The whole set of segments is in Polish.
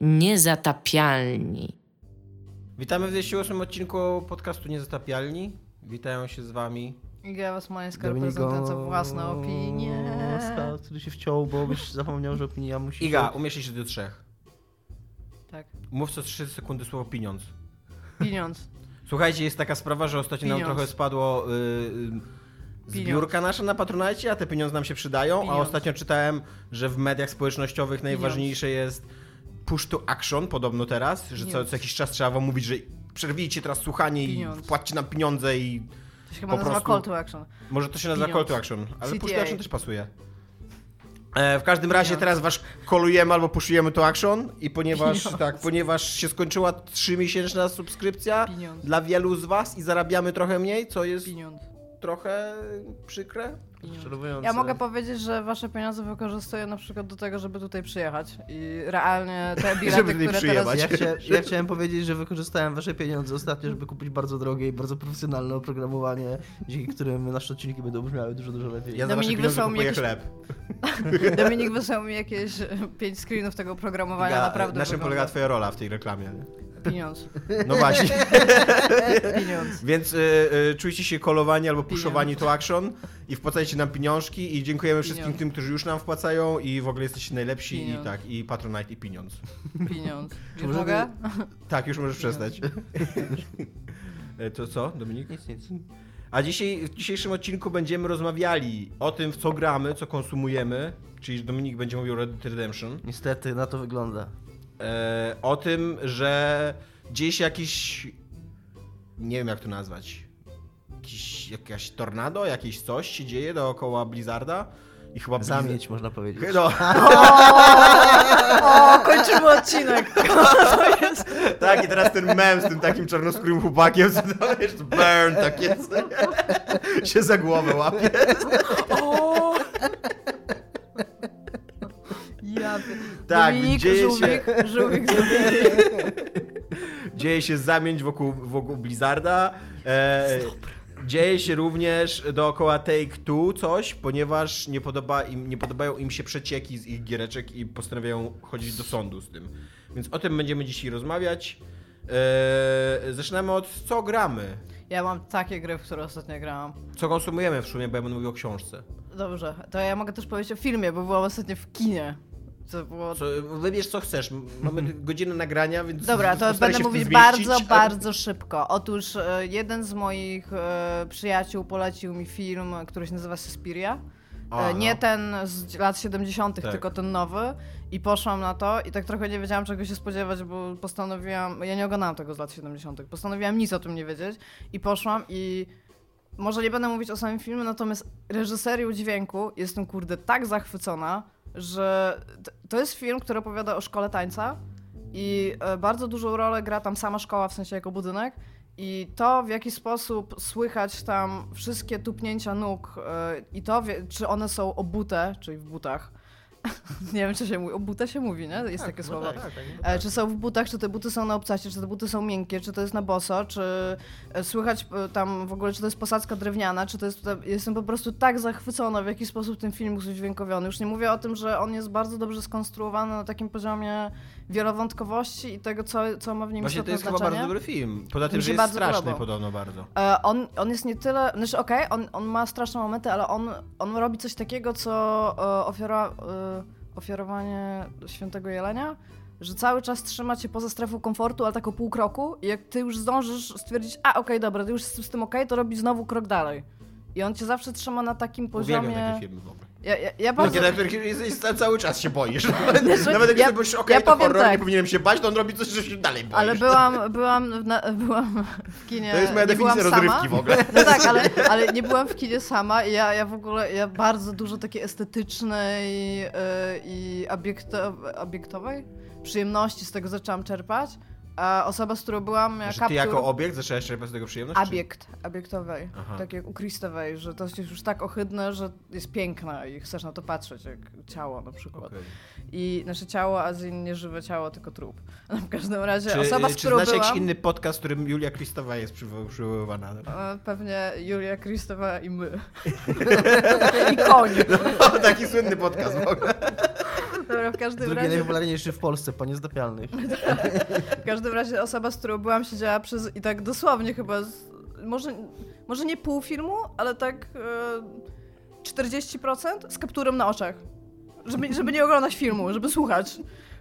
Niezatapialni. Witamy w 208 odcinku podcastu Niezatapialni. Witają się z wami. Iga Wasmańska reprezentująca własne opinie. który się wciął, bo byś zapomniał, że opinia musi... Iga, umieszczaj się do trzech. Tak. Mów co 3 sekundy słowo pieniądz. Pieniądz. Słuchajcie, jest taka sprawa, że ostatnio nam Pieniądz. trochę spadło y, y, zbiórka nasza na Patronite, a te pieniądze nam się przydają, a Pieniądz. ostatnio czytałem, że w mediach społecznościowych najważniejsze jest push to action, podobno teraz, że co, co jakiś czas trzeba wam mówić, że przerwijcie teraz słuchanie Pieniądz. i płaccie nam pieniądze i To się chyba Po nazywa prostu- call to action. może to się nazywa Pieniądz. call to action, ale push to CTA. action też pasuje. E, w każdym razie Pieniądz. teraz was kolujemy albo puszujemy to action i ponieważ Pieniądz. tak, ponieważ się skończyła 3-miesięczna subskrypcja Pieniądz. dla wielu z was i zarabiamy trochę mniej, co jest Pieniądz. Trochę przykre. Ja mogę powiedzieć, że wasze pieniądze wykorzystuję na przykład do tego, żeby tutaj przyjechać i realnie te bilety, które przyjechać. teraz... Ja, chcia, ja chciałem powiedzieć, że wykorzystałem wasze pieniądze ostatnio, żeby kupić bardzo drogie i bardzo profesjonalne oprogramowanie, dzięki którym nasze odcinki będą brzmiały dużo, dużo lepiej. Ja Dominik pieniądze wysłał mi jakieś- chleb. Dominik wysłał mi jakieś e, pięć screenów tego oprogramowania, Iga, naprawdę na czym polega twoja rola w tej reklamie? Pieniądz. No właśnie. Pieniądz. Więc y, y, czujcie się kolowani albo puszowani to action i wpłacajcie nam pieniążki i dziękujemy wszystkim Pieniądz. tym, którzy już nam wpłacają i w ogóle jesteście najlepsi Pieniądz. i tak, i Patronite i pieniądz. Pieniądz. Już Może mogę? Tak, już możesz przestać. E, to co, Dominik? Nic, nic. A dzisiaj, w dzisiejszym odcinku będziemy rozmawiali o tym, w co gramy, co konsumujemy, czyli Dominik będzie mówił o Red Dead Redemption. Niestety na to wygląda. E, o tym, że gdzieś jakiś. Nie wiem jak to nazwać. Jakiś, jakaś tornado, jakieś coś się dzieje dookoła Blizzarda. I chyba Blizzard- Zamieć, można powiedzieć. No, O, kończymy odcinek. To jest... tak, i teraz ten mem z tym takim czarnoskórym chłopakiem, co to wiesz, burn, tak jest. się za głowę łapie. O! Tak, Dominik, dzieje się- żółwik, żółwik Dominik. Dzieje się zamięć wokół, wokół Blizzarda. E, dzieje się również dookoła Take-Two coś, ponieważ nie, podoba im, nie podobają im się przecieki z ich giereczek i postanawiają chodzić do sądu z tym. Więc o tym będziemy dzisiaj rozmawiać. E, zaczynamy od co gramy. Ja mam takie gry, w które ostatnio grałam. Co konsumujemy w sumie, bo ja będę mówił o książce. Dobrze, to ja mogę też powiedzieć o filmie, bo byłam ostatnio w kinie. To było... Co, wybierz co chcesz. Mamy godzinę nagrania, więc. Dobra, to będę mówić bardzo, bardzo szybko. Otóż e, jeden z moich e, przyjaciół polecił mi film, który się nazywa Suspiria. E, nie no. ten z lat 70., Tak. tylko ten nowy. I poszłam na to i tak trochę nie wiedziałam czego się spodziewać, bo postanowiłam. Ja nie oglądałam tego z lat 70. Postanowiłam nic o tym nie wiedzieć. I poszłam i. Może nie będę mówić o samym filmie, natomiast reżyserią dźwięku jestem kurde tak zachwycona, że to jest film, który opowiada o szkole tańca i e, bardzo dużą rolę gra tam sama szkoła, w sensie jako budynek. I to, w jaki sposób słychać tam wszystkie tupnięcia nóg e, i to, czy one są obute, czyli w butach. nie wiem, czy się mówi. Obute się mówi, nie? Jest takie słowo. tak, tak, no E, Czy są w butach, czy te buty są na obcasie, czy te buty są miękkie, czy to jest na boso, czy e, słychać e, tam w ogóle, czy to jest posadzka drewniana, czy to jest... Jestem po prostu tak zachwycona, w jaki sposób ten film jest udźwiękowiony. Już nie mówię o tym, że on jest bardzo dobrze skonstruowany na takim poziomie wielowątkowości i tego, co, co ma w nim Właśnie to jest chyba znaczenie. bardzo dobry film. Poza tym, że jest bardzo straszny podobał. podobno bardzo. E, on, on jest nie tyle, znaczy okej, on, on ma straszne momenty, ale on, on robi coś takiego, co e, ofiara, e, ofiarowanie świętego jelenia, że cały czas trzyma cię poza strefą komfortu, ale tak o pół kroku i jak ty już zdążysz stwierdzić, a okej, dobra, ty już z, z tym okej, to robi znowu krok dalej. I on cię zawsze trzyma na takim Uwielbiam poziomie... takie filmy w ogóle. Ja, ja, ja bardzo... Takie, na których jesteś ca- cały czas się boisz. Wiesz, Nawet jak ja- okej, ja to horror, tak. nie powinienem się bać, to on robi coś, że się dalej boisz. Ale byłam, byłam, na, byłam w kinie. To jest moja definicja sama. rozrywki w ogóle. No tak, ale, ale nie byłam w kinie sama i ja, ja w ogóle, ja bardzo dużo takiej estetycznej yy, i obiekto, obiektowej przyjemności z tego zaczęłam czerpać. A osoba, z którą byłam, miała Że ty kaptur... jako obiekt zaczęłaś czerpać z tego przyjemność? czy- Obiekt, obiektowej, Aha. tak jak u Christowej, że to jest już tak ohydne, że jest piękne i chcesz na to patrzeć, jak ciało na przykład. Okej. I nasze ciało, a z nie żywe ciało, tylko trup. W każdym razie Czy, osoba, z czy którą znacie byłam... jakiś inny podcast, w którym Julia Kristowa jest przywo- przywoływana? E, Pewnie Julia Kristowa i my. I koń. O, taki słynny podcast w ogóle. Dobra, w każdym Drugi razie... najpopularniejszy w Polsce, po niezdapialnych. W każdym razie osoba, z którą byłam, siedziała przez i tak dosłownie chyba, z, może, może nie pół filmu, ale tak e, 40% z kapturem na oczach. Żeby, żeby nie oglądać filmu, żeby słuchać.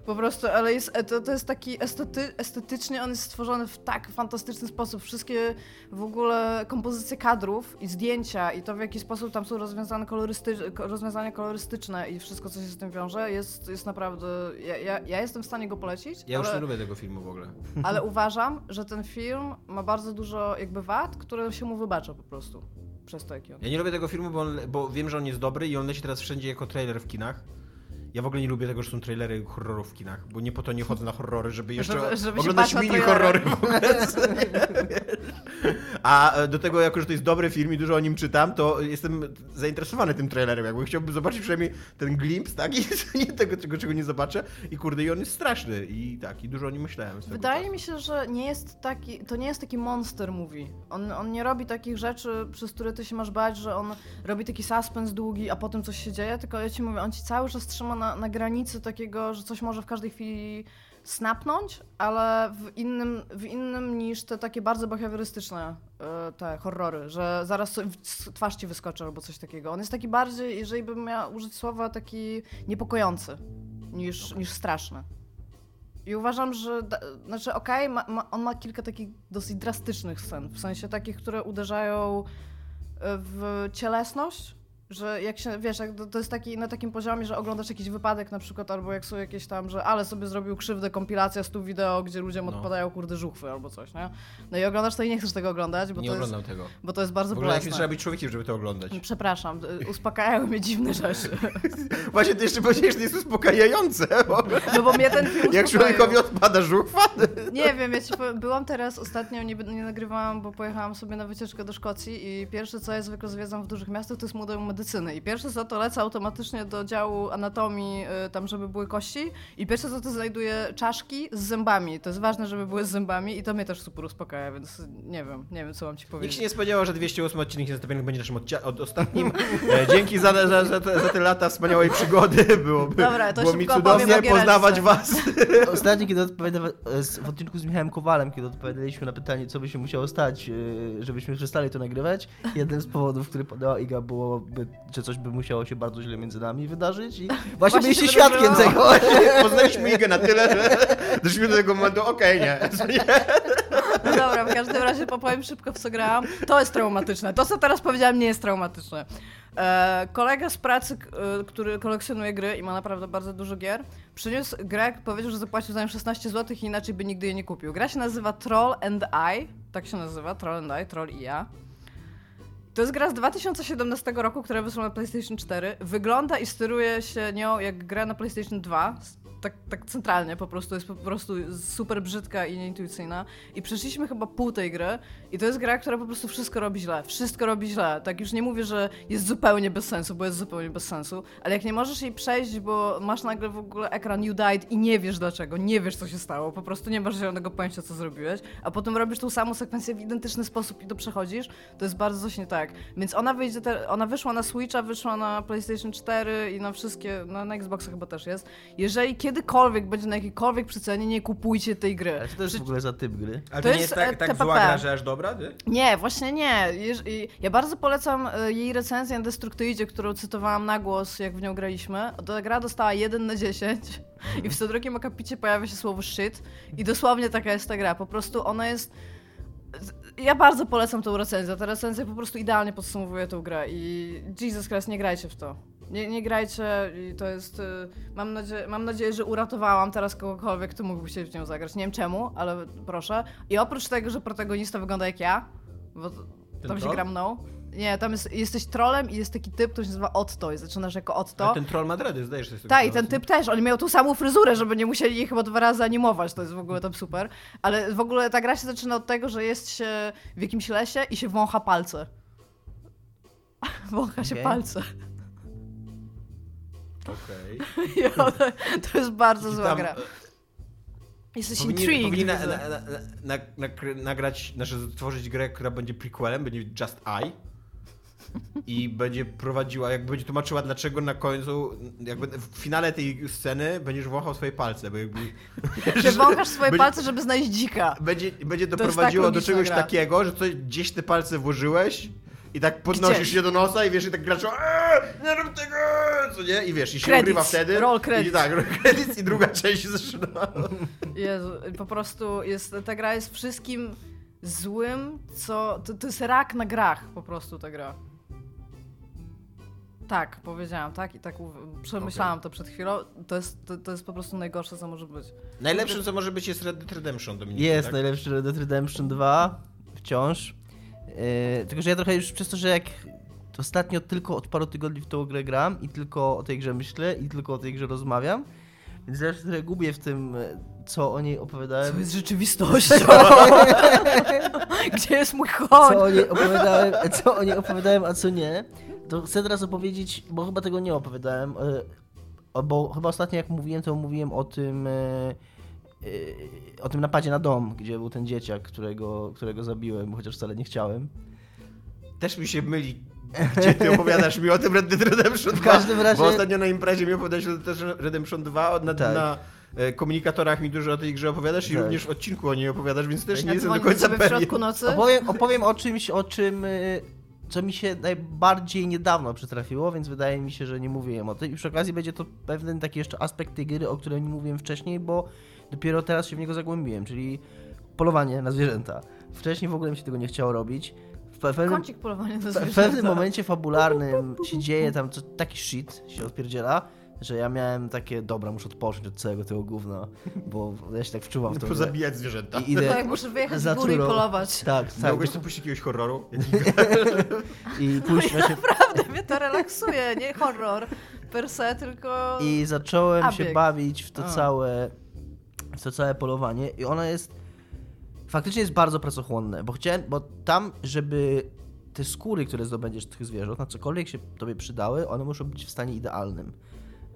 Po prostu, ale jest, e, to, to jest taki estety, estetycznie, on jest stworzony w tak fantastyczny sposób. Wszystkie w ogóle kompozycje kadrów i zdjęcia i to w jaki sposób tam są rozwiązane rozwiązania kolorystyczne i wszystko, co się z tym wiąże, jest, jest naprawdę... Ja, ja, ja jestem w stanie go polecić, Ja już ale... nie lubię tego filmu w ogóle. Ale uważam, że ten film ma bardzo dużo jakby wad, które się mu wybacza po prostu. Przez to, jaki on. Ja nie lubię tego filmu, bo, on, bo wiem, że on jest dobry i on leci teraz wszędzie jako trailer w kinach. Ja w ogóle nie lubię tego, że są trailery horrorów w kinach, bo nie po to nie chodzę na horrory, żeby jeszcze Żeby- żeby oglądać mini horrory w ogóle. A e, do tego, jako że to jest dobry film i dużo o nim czytam, to jestem zainteresowany tym trailerem. Jakby chciałbym zobaczyć przynajmniej ten glimpse, tak? I nie tego, czego, czego nie zobaczę. I kurde, i on jest straszny. I tak, i dużo o nim myślałem. Wydaje czasu. mi się, że nie jest taki, to nie jest taki monster movie. On, on nie robi takich rzeczy, przez które ty się masz bać, że on robi taki suspens długi, a potem coś się dzieje, tylko ja ci mówię, on ci cały czas trzyma na, na granicy takiego, że coś może w każdej chwili snapnąć, ale w innym, w innym niż te takie bardzo behawiorystyczne e, te horrory, że zaraz twarz ci wyskoczy albo coś takiego. On jest taki bardziej, jeżeli bym miała użyć słowa, taki niepokojący niż, niż straszny. I uważam, że. Znaczy, okej, ma, ma, on ma kilka takich dosyć drastycznych scen. W sensie takich, które uderzają e, w cielesność. Że jak się, wiesz, jak to, to jest taki, na takim poziomie, że oglądasz jakiś wypadek na przykład, albo jak są jakieś tam, że ale sobie zrobił krzywdę, kompilacja stu wideo, gdzie ludziom No. odpadają kurde żuchwy albo coś, nie? No i oglądasz to i nie chcesz tego oglądać, bo, Nie to jest, oglądam tego. bo to jest bardzo bolesne. trzeba być człowiekiem, żeby to oglądać. Przepraszam, y, uspokajają mnie dziwne rzeczy. Właśnie ty jeszcze powiedziałeś, że to jest uspokajające. Bo No bo mnie ten film jak człowiekowi odpada żuchwa, Nie wiem, ja ci powiem, byłam teraz ostatnio, nie, nie nagrywałam, bo pojechałam sobie na wycieczkę do Szkocji i pierwsze co ja zwykle zwiedzam w dużych miastach to jest Muzeum Medycyny i pierwsze co to lecę automatycznie do działu anatomii, y, tam żeby były kości i pierwsze co to znajduję czaszki z zębami, to jest ważne, żeby były z zębami i to mnie też super uspokaja, więc nie wiem, nie wiem co mam ci Nikt powiedzieć. się nie spodziewał, że 208 odcinek niezastąpionych będzie naszym od ostatnim. E, dzięki za, za, za, te, za te lata wspaniałej przygody. Byłoby, Dobra, to było mi cudownie poznawać was. Ostatnio, kiedy odpowiadałem w odcinku z Michałem Kowalem, kiedy odpowiadaliśmy na pytanie, co by się musiało stać, e, żebyśmy przestali to nagrywać, jeden z powodów, który podała Iga, było, by, że coś by musiało się bardzo źle między nami wydarzyć i właśnie, Właśnie byliście świadkiem tego. Poznaliśmy Igę na tyle, że doszliśmy do tego momentu, okej, nie. No dobra, w każdym razie popowiem szybko, w co grałam. To jest traumatyczne. To, co teraz powiedziałam, nie jest traumatyczne. E, kolega z pracy, e, który kolekcjonuje gry i ma naprawdę bardzo dużo gier, przyniósł grę, powiedział, że zapłacił za nią 16 zł i inaczej by nigdy jej nie kupił. Gra się nazywa Troll and I, tak się nazywa, Troll and I, Troll i ja. To jest gra z 2017 roku, która wyszła na PlayStation 4. Wygląda i steruje się nią jak gra na PlayStation 2. Tak, tak centralnie po prostu, jest po prostu super brzydka i nieintuicyjna. I przeszliśmy chyba pół tej gry i to jest gra, która po prostu wszystko robi źle. Wszystko robi źle. Tak już nie mówię, że jest zupełnie bez sensu, bo jest zupełnie bez sensu, ale jak nie możesz jej przejść, bo masz nagle w ogóle ekran you died i nie wiesz dlaczego, nie wiesz co się stało, po prostu nie masz żadnego pojęcia co zrobiłeś, a potem robisz tą samą sekwencję w identyczny sposób i to przechodzisz, to jest bardzo coś nie tak. Więc ona wyjdzie, te, ona wyszła na Switcha, wyszła na PlayStation 4 i na wszystkie, no, na Xboxa chyba też jest. Jeżeli kiedykolwiek będzie na jakiejkolwiek przecenie, nie kupujcie tej gry. Ale to jest w ogóle za typ gry? Ale To to nie jest, jest tak, e, tak TPP. zła gra, że aż dobra, ty? Nie, właśnie nie. Ja bardzo polecam e, jej recenzję na Destructoidzie, którą cytowałam na głos, jak w nią graliśmy. Ta gra dostała 1 na 10 i w co drugim akapicie pojawia się słowo shit i dosłownie taka jest ta gra. Po prostu ona jest... Ja bardzo polecam tą recenzję. Ta recenzja po prostu idealnie podsumowuje tą grę i Jesus Christ, nie grajcie w to. Nie, nie grajcie i to jest... y, Mam, nadzie mam nadzieję, że uratowałam teraz kogokolwiek, kto mógłby się w nią zagrać. Nie wiem czemu, ale proszę. I oprócz tego, że protagonista wygląda jak ja, bo tam się troll? gra mną. Nie, tam jest, jesteś trolem i jest taki typ, który się nazywa Otto i zaczynasz jako Otto. Ale ten troll ma dready, zdajesz sobie Tak, i ten typ też. Oni mają tą samą fryzurę, żeby nie musieli jej chyba dwa razy animować. To jest w ogóle tam super. Ale w ogóle ta gra się zaczyna od tego, że jest się w jakimś lesie i się wącha palce. Wącha się palce. Okej. One, to jest bardzo zła tam, gra. e, Jesteś Powinni, intrigued. powinni na, na, na, na, na, nagrać, znaczy stworzyć grę, która będzie prequelem, będzie Just I. i będzie prowadziła, jakby będzie tłumaczyła, dlaczego na końcu, jakby w finale tej sceny będziesz wąchał swoje palce, bo jakby... Ty wąchasz swoje Będzie- palce, żeby znaleźć dzika. Będzie, będzie tak doprowadziło do logiczna czegoś gra. takiego, że coś, gdzieś te palce włożyłeś i tak podnosisz Gdzieś. się do nosa i wiesz, i tak graczą eee, nie rób tego, co nie? I wiesz, i się Credits, ogrywa wtedy. roll I credits. tak, roll credits i druga część zaczyna. Jezu, po prostu jest, ta gra jest wszystkim złym, co... To, to jest rak na grach po prostu ta gra. Tak, powiedziałam, tak? I tak przemyślałam to przed chwilą. To jest, to, to jest po prostu najgorsze, co może być. Najlepszym, co może być, jest Red Dead Redemption, Dominik. Jest tak? najlepszy Red Dead Redemption 2 wciąż. Yy, tylko, że ja trochę już przez to, że jak ostatnio tylko od paru tygodni w tą grę gram i tylko o tej grze myślę i tylko o tej grze rozmawiam, więc ja się trochę gubię w tym, e, co o niej opowiadałem. Co jest rzeczywistością? Gdzie jest mój koń? co o niej opowiadałem, co o niej opowiadałem, a co nie, to chcę teraz opowiedzieć, bo chyba tego nie opowiadałem, e, bo chyba ostatnio jak mówiłem, to mówiłem o tym o tym napadzie na dom, gdzie był ten dzieciak, którego, którego zabiłem, chociaż wcale nie chciałem. Też mi się myli, gdzie ty opowiadasz mi o tym Red Dead Redemption 2. W każdym razie- Bo ostatnio na imprezie mi opowiadałeś o Red Dead Redemption 2, na, Tak. na e, komunikatorach mi dużo o tej grze opowiadasz i Tak. również w odcinku o niej opowiadasz, więc też nie Ja jestem do końca sobie w pewien. środku nocy. Opowiem, opowiem o czymś, o czym, y, co mi się najbardziej niedawno przytrafiło, więc wydaje mi się, że nie mówiłem o tym. I przy okazji będzie to pewien taki jeszcze aspekt tej gry, o którym nie mówiłem wcześniej, bo dopiero teraz się w niego zagłębiłem, czyli polowanie na zwierzęta. Wcześniej w ogóle mi się tego nie chciało robić. W pe- pewnym, Kącik polowania na w zwierzęta. pewnym momencie fabularnym się dzieje tam co, taki shit się odpierdziela, że ja miałem takie, dobra, muszę odpocząć od całego tego gówna, bo ja się tak wczuwam w to. grę. Pozabijać zwierzęta. I idę, Tak, muszę wyjechać z góry i polować. tak, tak, Mogłeś tu puścić jakiegoś horroru? i pójść właśnie Naprawdę mnie to relaksuje, nie horror per se, tylko... I zacząłem się Abieg. bawić w to A. całe w to całe polowanie i ono jest faktycznie jest bardzo pracochłonne, bo chciałem, bo tam, żeby te skóry, które zdobędziesz tych zwierząt, na cokolwiek się tobie przydały, one muszą być w stanie idealnym.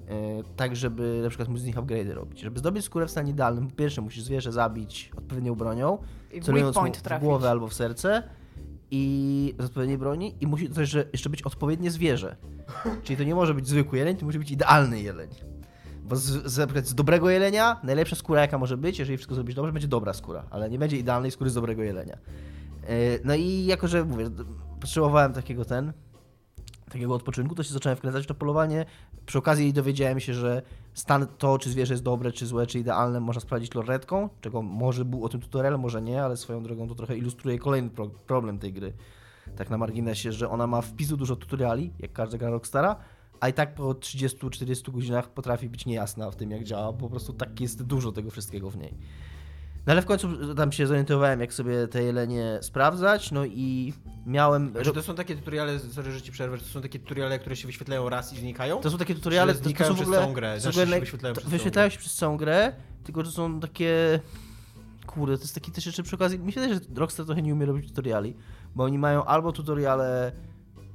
E, tak, żeby na przykład móc z nich upgrade robić. Żeby zdobyć skórę w stanie idealnym, po pierwsze musisz zwierzę zabić odpowiednią bronią, celując mu w trafić. głowę albo w serce i z odpowiedniej broni i musi to też jeszcze być odpowiednie zwierzę. Czyli to nie może być zwykły jeleń, to musi być idealny jeleń. Bo z, dobrego jelenia najlepsza skóra jaka może być, jeżeli wszystko zrobisz dobrze, będzie dobra skóra, ale nie będzie idealnej skóry z dobrego jelenia. E, No i jako, że mówię, potrzebowałem takiego ten, takiego odpoczynku, to się zacząłem wkręcać w to polowanie. Przy okazji dowiedziałem się, że stan to, czy zwierzę jest dobre, czy złe, czy idealne, można sprawdzić lornetką, czego może był o tym tutorial, może nie, ale swoją drogą to trochę ilustruje kolejny pro problem tej gry. Tak na marginesie, że ona ma wpisu dużo tutoriali, jak każda gra Rockstara, a i tak po 30-40 godzinach potrafi być niejasna w tym, jak działa, bo po prostu tak jest dużo tego wszystkiego w niej. No ale w końcu tam się zorientowałem, jak sobie te jelenie sprawdzać, no i miałem... Że to są takie tutoriale, sorry, że ci przerwę, to są takie tutoriale, które się wyświetlają raz i znikają? To są takie tutoriale, Że to, to znikają są w przez całą grę, znaczy się wyświetlają to- przez wyświetlają się przez całą grę, tylko że są takie... Kurde, to jest taki też jeszcze przy okazji... Mi się wydaje, że Rockstar trochę nie umie robić tutoriali, bo oni mają albo tutoriale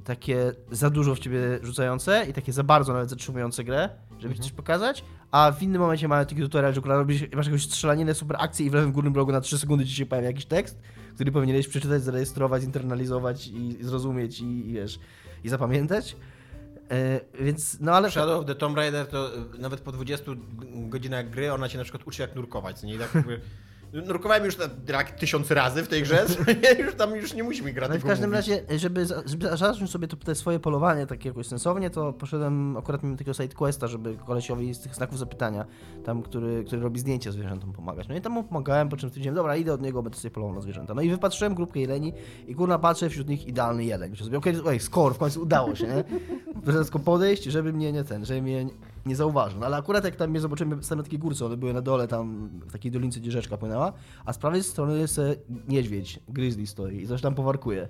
takie za dużo w ciebie rzucające i takie za bardzo nawet zatrzymujące grę, żeby Mhm. ci coś pokazać, a w innym momencie mają taki tutorial, że robisz, masz jakąś strzelaninę, super akcję i w lewym górnym rogu na 3 sekundy ci się pojawia jakiś tekst, który powinieneś przeczytać, zarejestrować, internalizować i, i zrozumieć i, i wiesz, i zapamiętać. E, więc, no ale... Shadow of the Tomb Raider to y, nawet po 20 godzinach gry ona cię na przykład uczy jak nurkować, nie? I tak jakby, nurkowałem już tak tysiąc razy w tej grze, już tam już nie musi mi grać No i w każdym razie, żeby, żeby zacząć sobie to, te swoje polowanie takie jakoś sensownie, to poszedłem akurat mimo takiego side questa, żeby kolesiowi z tych znaków zapytania, tam, który, który robi zdjęcia zwierzętom pomagać. No i tam mu pomagałem, po czym stwierdziłem, dobra, idę od niego, będę sobie polował na zwierzęta. No i wypatrzyłem grupkę jeleni i kurna patrzę, wśród nich idealny jeleń. Okej, okay, score, w końcu udało się, nie? Tylko podejść, żeby mnie nie ten, żeby mnie nie zauważył. No ale akurat jak tam mnie zobaczyłem, stałem na takiej górce, one były na dole, tam w takiej dolince, gdzie rzeczka płynęła, a z prawej strony jest niedźwiedź, grizzly stoi i coś tam powarkuje.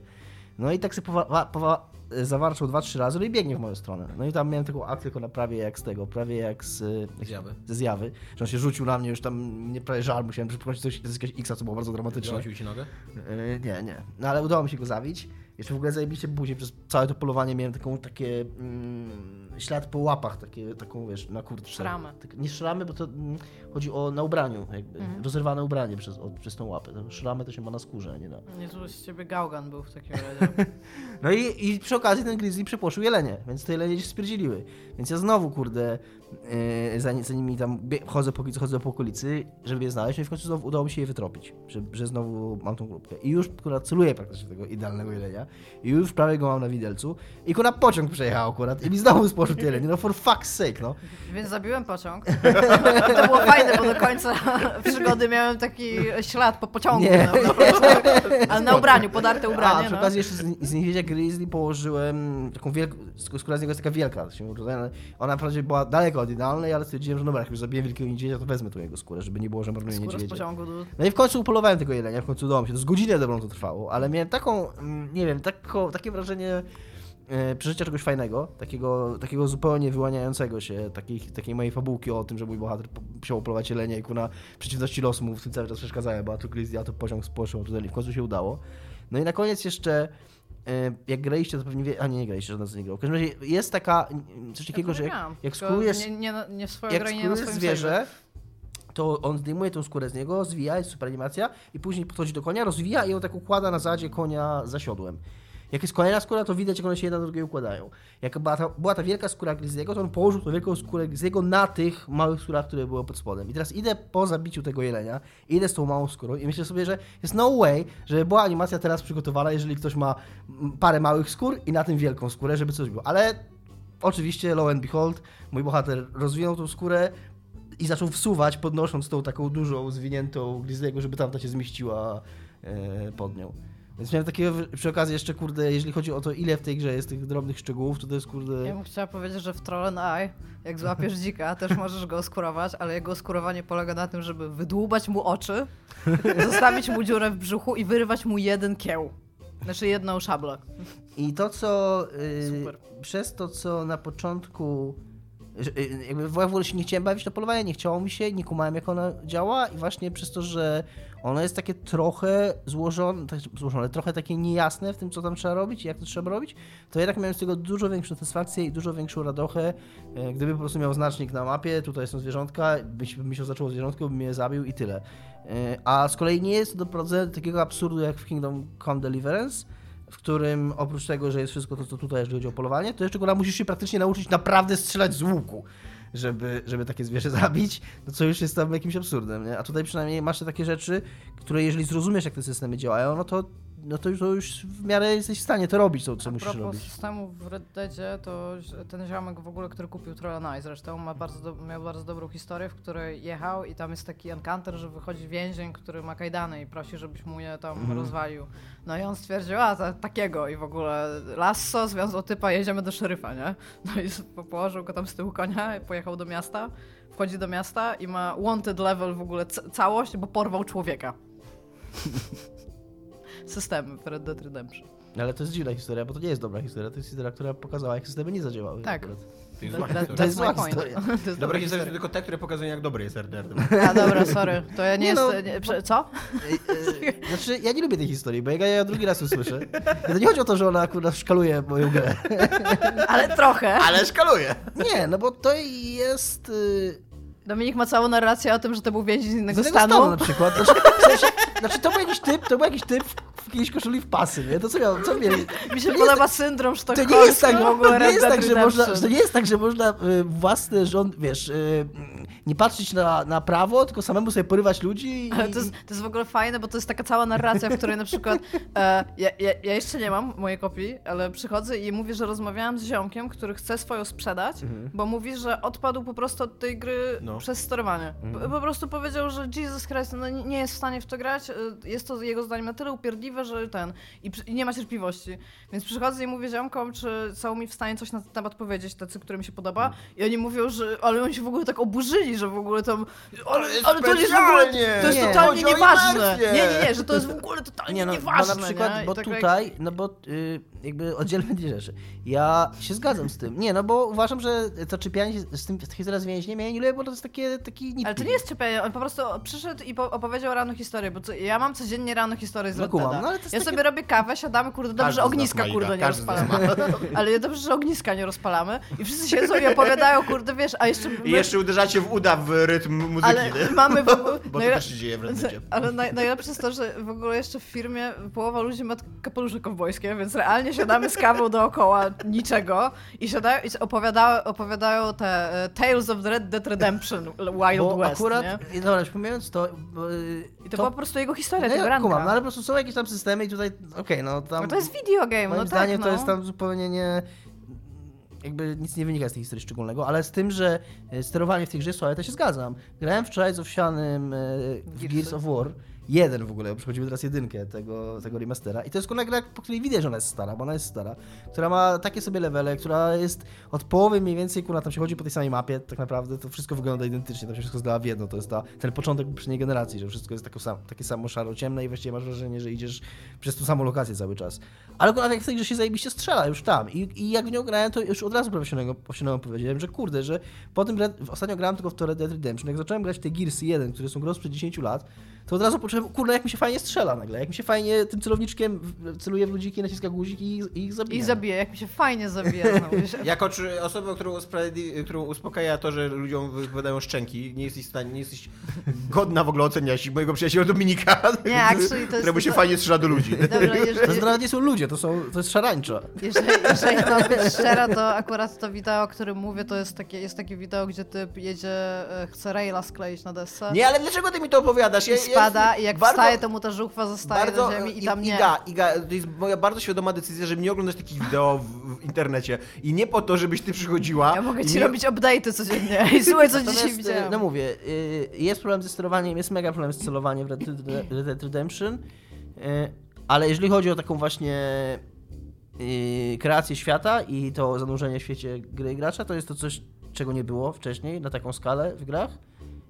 No i tak sobie powa- wa- powa- zawarczał dwa, trzy razy, no i biegnie w moją stronę. No i tam miałem taką akcję tylko na prawie jak z tego, prawie jak z... Zjawy. Ze zjawy, że on się rzucił na mnie, już tam mnie prawie żal, musiałem przypomnieć coś z jakiegoś X, co było bardzo dramatyczne. Wziąłeś ci nogę? Yy, nie, nie. No ale udało mi się go zabić. Jeszcze w ogóle zajebiście później przez całe to polowanie miałem taką, takie mm, ślad po łapach, takie, taką wiesz, na kurtce. Szramę. Tak, nie szramy, bo to mm, chodzi o na ubraniu, jakby, Mhm. rozerwane ubranie przez, od, przez tą łapę. Szramy to się ma na skórze, a nie na... Niezły z ciebie gałgan był w takim razie. No i, i przy okazji ten grizzly przepłoszył jelenie, więc te jelenie się spierdzieliły. Więc ja znowu, kurde, yy, za, za nimi tam chodzę po, chodzę po okolicy, żeby je znaleźć, no i w końcu znowu udało mi się je wytropić, że, że znowu mam tą grupkę. I już, akurat celuję praktycznie tego idealnego jelenia i już prawie go mam na widelcu i akurat pociąg przejechał akurat i mi znowu spożył jelenie, no for fuck's sake, no. Więc zabiłem pociąg. To było fajne, bo do końca przygody miałem taki ślad po pociągu. Nie. No, ale na ubraniu, podarte A, ubranie. przy no. okazji jeszcze z, z niedźwiedzia grizzly położyłem taką wielką, skóra z niego jest taka wielka, ona wprawdzie była daleko od idealnej, ale stwierdziłem, że dobra, jak już zabiję wielkiego niedźwiedzia, to wezmę tu jego skórę, żeby nie było, że marnuję niedźwiedzia. no. No i w końcu upolowałem tego jelenia, w końcu udało mi się. To z godzinę dobrą to trwało, ale miałem taką, mm, nie wiem, tako, takie wrażenie e, przeżycia czegoś fajnego, takiego, takiego zupełnie wyłaniającego się, takiej, takiej mojej fabułki o tym, że mój bohater musiał upolować jelenie i kuna przeciwności losu mu w tym cały czas przeszkadzałem, bo a tu a to pociąg spoczył, a tu w końcu się udało. No i na koniec jeszcze jak graliście, to pewnie wie... A nie, nie graliście, żaden z nie grał. W każdym razie jest taka, mm, coś takiego, Ja że jak, jak skurujesz, Nie, nie, nie w swojej jak grze, nie na swoim zwierzę, to on zdejmuje tą skórę z niego, zwija, jest super animacja i później podchodzi do konia, rozwija i ją tak układa na zadzie konia za siodłem. Jak jest kolejna skóra, to widać, jak one się jedna do drugiej układają. Jak była ta, była ta wielka skóra Grizzly'ego, to on położył tą wielką skórę Grizzly'ego na tych małych skórach, które były pod spodem. I teraz idę po zabiciu tego jelenia, idę z tą małą skórą i myślę sobie, że jest no way, żeby była animacja teraz przygotowana, jeżeli ktoś ma parę małych skór i na tym wielką skórę, żeby coś było. Ale oczywiście, lo and behold, mój bohater rozwinął tą skórę, i zaczął wsuwać, podnosząc tą taką dużą, zwiniętą Grizzly'ego, żeby tamta się zmieściła e, pod nią. Więc miałem takiego przy okazji jeszcze, kurde, jeżeli chodzi o to, ile w tej grze jest tych drobnych szczegółów, to to jest, kurde... Ja bym chciała powiedzieć, że w Troll Eye, jak złapiesz dzika, też możesz go oskurować, ale jego oskurowanie polega na tym, żeby wydłubać mu oczy, zostawić mu dziurę w brzuchu i wyrywać mu jeden kieł. Znaczy jedną szablę. I to, co... y, Super. przez to, co na początku... y, Jakby w ogóle się nie chciałem bawić na polowanie, nie chciało mi się, nie kumałem jak ona działa i właśnie przez to, że ono jest takie trochę złożone, tak, złożone, trochę takie niejasne w tym, co tam trzeba robić i jak to trzeba robić, to jednak miałem z tego dużo większą satysfakcję i dużo większą radochę. E, Gdyby po prostu miał znacznik na mapie, tutaj są zwierzątka, byś mi się zaczęło zwierzątko, bym je zabił i tyle. E, A z kolei nie jest to doprowadzenie do takiego absurdu jak w Kingdom Come Deliverance, w którym oprócz tego, że jest wszystko to, co tutaj, jeżeli chodzi o polowanie, to jeszcze go musisz się praktycznie nauczyć naprawdę strzelać z łuku, żeby, żeby takie zwierzę zabić, no co już jest tam jakimś absurdem, nie? A tutaj przynajmniej masz te takie rzeczy, które jeżeli zrozumiesz, jak te systemy działają, no to, no to, już, to już w miarę jesteś w stanie to robić, to co A musisz robić. systemu w Red Deadzie, to ten ziomek w ogóle, który kupił Troll and Eye zresztą, ma bardzo do, miał bardzo dobrą historię, w której jechał i tam jest taki encounter, że wychodzi więzień, który ma kajdany i prosi, żebyś mu je tam Mhm. rozwalił. No i on stwierdził, a ta, takiego i w ogóle lasso, związał typa, jedziemy do szeryfa, nie? No i położył go tam z tyłu konia i pojechał do miasta, wchodzi do miasta i ma wanted level w ogóle całość, bo porwał człowieka. Systemy w Red Dead Redemption. Ale to jest dziwna historia, bo to nie jest dobra historia, to jest historia, która pokazała, jak systemy nie zadziałały. Tak. akurat. To jest zła historia. To jest zła historia. To jest Dobre historie to tylko te, które pokazują, jak dobry jest RDR. A dobra, sorry. To ja nie, Nie jest. no, nie, prze, co? E, e, Znaczy, ja nie lubię tej historii, bo ja ją drugi raz usłyszę, to nie chodzi o to, że ona akurat szkaluje moją grę. Ale trochę. Ale szkaluje! Nie, no bo to jest... Dominik ma całą narrację o tym, że to był więzień z Z innego innego stanu. stanu na przykład. Znaczy, w sensie, znaczy to był jakiś typ, to był jakiś typ w, w jakiejś koszuli w pasy, nie? To co miał, co mieli? Mi się To nie podoba syndrom To sztokholmski nie jest tak, w ogóle to nie jest tak, że można, to nie jest tak, że można y, własny rząd, wiesz, y, nie patrzeć na, na prawo, tylko samemu sobie porywać ludzi i... Ale to jest, to jest w ogóle fajne, bo to jest taka cała narracja, w której na przykład e, ja, ja, ja jeszcze nie mam mojej kopii, ale przychodzę i mówię, że rozmawiałam z ziomkiem, który chce swoją sprzedać, Mhm. bo mówi, że odpadł po prostu od tej gry No. przez sterowanie. Mhm. Po, po prostu powiedział, że Jesus Christ no, nie jest w stanie w to grać, e, jest to jego zdaniem na tyle upierdliwe, że ten i, i nie ma cierpliwości. Więc przychodzę i mówię ziomkom, czy są mi w stanie coś na ten temat powiedzieć, tacy, którym się podoba Mhm. i oni mówią, że ale oni się w ogóle tak oburzyli, że w ogóle tam... Ale, ale to jest w ogóle... To jest Nie. totalnie Chodzi nieważne. Nie, nie, nie, że to jest w ogóle totalnie Nie no, nieważne, bo na przykład, nie? Bo tak jak- tutaj, no bo y, jakby oddzielmy dwie rzeczy. Ja się zgadzam z tym. Nie, no bo uważam, że to czepianie się z tym historią z więźniem, ja nie lubię, bo to jest takie, taki nitpick. Ale to nie jest czepianie, on po prostu przyszedł i po- opowiedział rano historię, bo co, ja mam codziennie rano historię z No kumam, no ale to jest Ja takie- sobie robię kawę, siadamy, kurde, dobrze, że ogniska, kurde, Iga, nie rozpalamy. Ale dobrze, że ogniska nie rozpalamy i wszyscy siedzą i opowiadają, kurde, wiesz, a jeszcze... I jeszcze uderzacie w uda w rytm muzyki, ale nie? mamy w ogóle... Bo to najle- też się dzieje w Reddicie. Ale naj, najlepsze jest to, że w ogóle jeszcze w firmie połowa ludzi ma kapelusze kowbojskie, więc realnie siadamy z kawą dookoła niczego i siadają i opowiadają, opowiadają te e, Tales of the Red Dead Redemption Wild bo West, akurat, nie? dobra, przypominając to, y, I to, była po prostu jego historia, no tego ja kumam, no ale po prostu są jakieś tam systemy i tutaj, okej, no tam... No to jest videogame, no zdaniem tak, to no. jest tam zupełnie nie. Jakby nic nie wynika z tej historii szczególnego, ale z tym, że e, sterowanie w tej grze, słuchaj, to się zgadzam. Grałem wczoraj z owsianym e, w. Gears of War. Jeden w ogóle, przechodzimy teraz jedynkę tego, tego remastera. I to jest kolejna gra, po której widać, że ona jest stara, bo ona jest stara. Która ma takie sobie levele, która jest od połowy mniej więcej, kurna, tam się chodzi po tej samej mapie, tak naprawdę to wszystko wygląda identycznie, tam się wszystko zdawa w jedno. To jest ta, ten początek poprzedniej generacji, że wszystko jest tako sam, takie samo szaro-ciemne i właściwie masz wrażenie, że idziesz przez tą samą lokację cały czas. Ale akurat jak w tej się zajebiście strzela już tam. I, I jak w nią grałem, to już od razu profesjonalnie powiedziałem, że kurde, że po tym ostatnio grałem tylko w to Red Dead Redemption. Jak zacząłem grać w te Gearsy 1, które są grą sprzed 10 lat, to od razu poczułem, kurde, jak mi się fajnie strzela nagle, jak mi się fajnie tym celowniczkiem celuje w ludziki, naciska guzik i, i ich zabija. I zabije, jak mi się fajnie zabija wiesz. Jako czy osoba, którą, usprawiedli- którą uspokaja to, że ludziom wypadają szczęki, nie jesteś w stanie, nie jesteś godna w ogóle oceniać mojego przyjaciela Dominika, Nie, actually to jest- któremu się to- fajnie strzela do ludzi. Dobra, To jeżeli, nawet nie są ludzie, to, są, to jest szarańcza. jeżeli, jeżeli mam być szczera, to akurat to wideo, o którym mówię, to jest takie, jest takie wideo, gdzie typ jedzie, e, chce raila skleić na desce. Nie, ale dlaczego ty mi to opowiadasz? I spada i jak bardzo- wstaje, to mu ta żuchwa zostaje na ziemi i tam nie. Iga, Iga, to jest moja bardzo świadoma decyzja, żeby nie oglądać takich wideo w, w internecie. I nie po to, żebyś ty przychodziła. Ja mogę ci nie... robić update'y codziennie. I słuchaj, co dzisiaj widziałem. No mówię, y, jest problem ze sterowaniem, jest mega problem z celowaniem w Red Dead, Red Dead Redemption, y, ale jeżeli chodzi o taką właśnie kreację świata i to zanurzenie w świecie gry gracza, to jest to coś, czego nie było wcześniej na taką skalę w grach.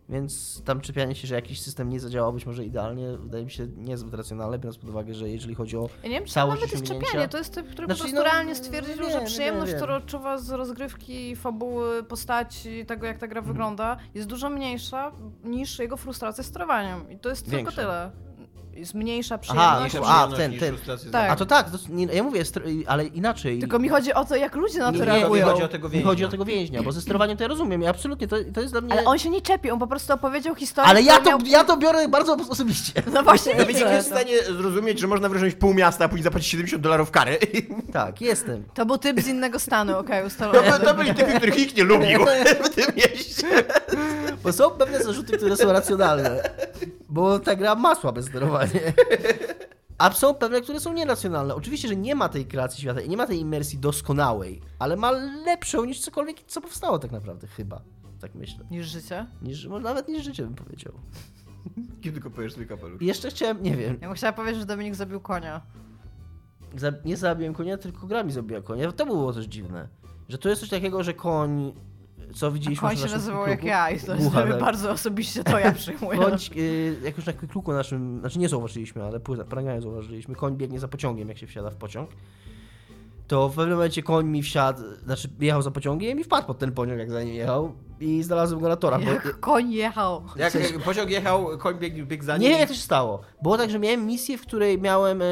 Więc tam czepianie się, że jakiś system nie zadziałał być może idealnie, wydaje mi się niezbyt racjonalne, biorąc pod uwagę, że jeżeli chodzi o Ja nie wiem, to całość nawet jest czepianie. To jest typ, który Znaczy, po prostu no, realnie stwierdził, że przyjemność, którą odczuwa z rozgrywki, fabuły, postaci, tego jak ta gra wygląda, jest dużo mniejsza niż jego frustracja sterowaniem. I to jest Większa. tylko tyle. Jest mniejsza Aha, przyjemność. a, przyjemność ten, ten. Tak. A to tak, to, nie, ja mówię, ale inaczej. Tylko mi chodzi o to, jak ludzie na to Nie, nie, reagują. chodzi o tego Mi więźnia. chodzi o tego więźnia, bo ze sterowaniem to ja rozumiem. Ja absolutnie, to, to jest dla mnie... Ale on się nie czepi, on po prostu opowiedział historię. Ale ja to, miał- ja to biorę bardzo osobiście. No właśnie Dominik widzę jest w to. stanie zrozumieć, że można wyrządzić pół miasta, a później zapłacić 70 dolarów kary. Tak, jestem. To był typ z innego stanu, okej, To, ustalone. to byli typy, których nikt nie lubił w tym mieście. Bo są pewne zarzuty, które są racjonalne. Bo ta gra ma słabe sterowanie. A są pewne, które są nieracjonalne. Oczywiście, że nie ma tej kreacji świata i nie ma tej imersji doskonałej, ale ma lepszą niż cokolwiek, co powstało tak naprawdę, chyba. Tak myślę. Niż życie. Niż, może nawet niż życie bym powiedział. Kiedy tylko powiesz swój kapelusz. Jeszcze chciałem, nie wiem, Ja bym chciała powiedzieć, że Dominik zabił konia. za, nie zabiłem konia, tylko gra mi zabiła konia. To było też dziwne. Że to jest coś takiego, że koń, co widzieliśmy Koń na się naszym nazywał jak ja i to jest tak. bardzo osobiście to ja przyjmuję. Koń, y, jak już na kluku naszym, znaczy nie zauważyliśmy, ale płyta, pranganie zauważyliśmy, koń biegnie za pociągiem, jak się wsiada w pociąg. To w pewnym momencie koń mi wsiadł, znaczy jechał za pociągiem i wpadł pod ten pociąg, jak za nim jechał i znalazłem go na torach. Bo, Jak koń jechał. Jak pociąg jechał, koń biegł, biegł za nim. nie jak to się stało. Było tak, że miałem misję, w której miałem e,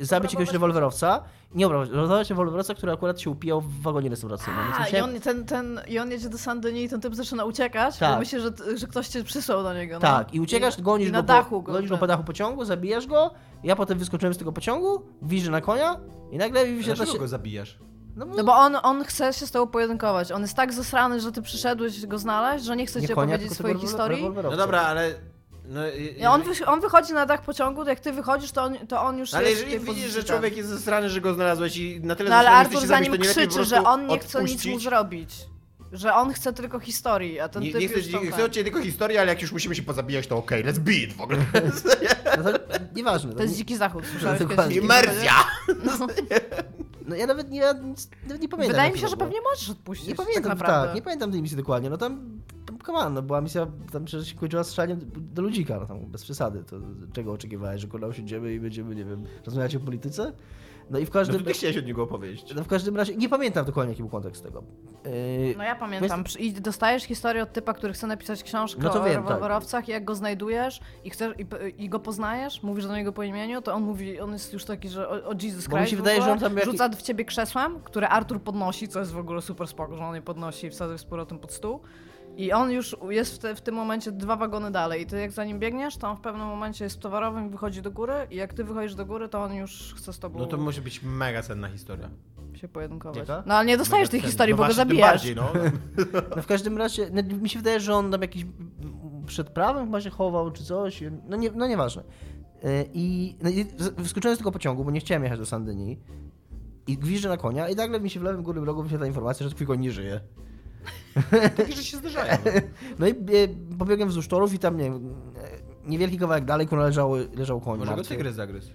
zabić jakiegoś rewolwerowca. Nie, obrabować rewolwerowca, który akurat się upijał w wagonie restauracyjnym. A, i on, ten, ten, I on jedzie do Saint-Denis i ten typ zaczyna uciekać, Tak. bo myśli, że, że ktoś cię przysłał do niego. No. Tak, i uciekasz, gonisz, i go, dachu go. gonisz go po dachu pociągu, zabijasz go, ja potem wyskoczyłem z tego pociągu, widzę na konia i nagle wyświetla Dlaczego się... go zabijasz? No, bo No bo on, on chce się z tobą pojedynkować. On jest tak zasrany, że ty przyszedłeś go znaleźć, że nie chce nie ci konia, opowiedzieć tylko swojej historii. No dobra, ale... No, i- I on, wy, on wychodzi na dach pociągu, to jak ty wychodzisz, to on, to on już No ale jest w jeżeli widzisz, że tak. człowiek jest zesrany, że go znalazłeś i na tyle No ale Artur za zabić, nim to nie lepiej po krzyczy, że on nie chce nic mu odpuścić? zrobić. Że on chce tylko historii, a ten Nie, typ nie chcę, już od ciebie tylko historię, ale jak już musimy się pozabijać, to okej, let's beat w ogóle. No to, nieważne. To jest nie- dziki zachód, słyszałeś? Dziki Imersja! No ja nawet nie, ja nawet nie pamiętam. Wydaje mi się, że było. pewnie możesz odpuścić. Nie pamiętam, tak tak, nie pamiętam tej misji dokładnie. No tam, on, no była misja, tam przecież się kończyła strzelaniem do ludzika, no tam bez przesady. To czego oczekiwałeś, że kurwa usiądziemy i będziemy, nie wiem, rozmawiać o polityce? No i w No każdym... to ty chciałeś od niego opowieść. No w każdym razie, nie pamiętam dokładnie jaki był kontekst tego. Yy, No ja pamiętam, i dostajesz historię od typa, który chce napisać książkę No to o wiem, tak. rewolwerowcach i jak go znajdujesz i chcesz i, i go poznajesz, mówisz do niego po imieniu, to on mówi, on jest już taki, że o, o Jesus Bo Christ się w wydaje, że on tam jaki- rzuca w ciebie krzesłem, które Artur podnosi, co jest w ogóle super spoko, że on je podnosi i wsadza z powrotem pod stół. I on już jest w, te, w tym momencie dwa wagony dalej. I ty jak za nim biegniesz, to on w pewnym momencie jest towarowym i wychodzi do góry. I jak ty wychodzisz do góry, to on już chce z tobą No to może być mega cenna historia. się pojedynkować. No ale nie dostajesz Mega tej cenna. historii, no bo go zabijasz. bardziej, no. No w każdym razie, no, mi się wydaje, że on tam jakiś przed prawem chyba się chował, czy coś, no, nie, no nieważne. Yy, I, no, i z- wyskoczyłem z tego pociągu, bo nie chciałem jechać do Sandyni i gwiżdżę na konia i nagle mi się w lewym górnym rogu wyświetla informacja, że twój koń nie żyje. Takie rzeczy się zdarzają. No i e, pobiegłem wzdłuż torów i tam, nie wiem, e, niewielki kawałek dalej, kurwa, leżał, leżał koń. Może go martwy. tygrys zagryzł.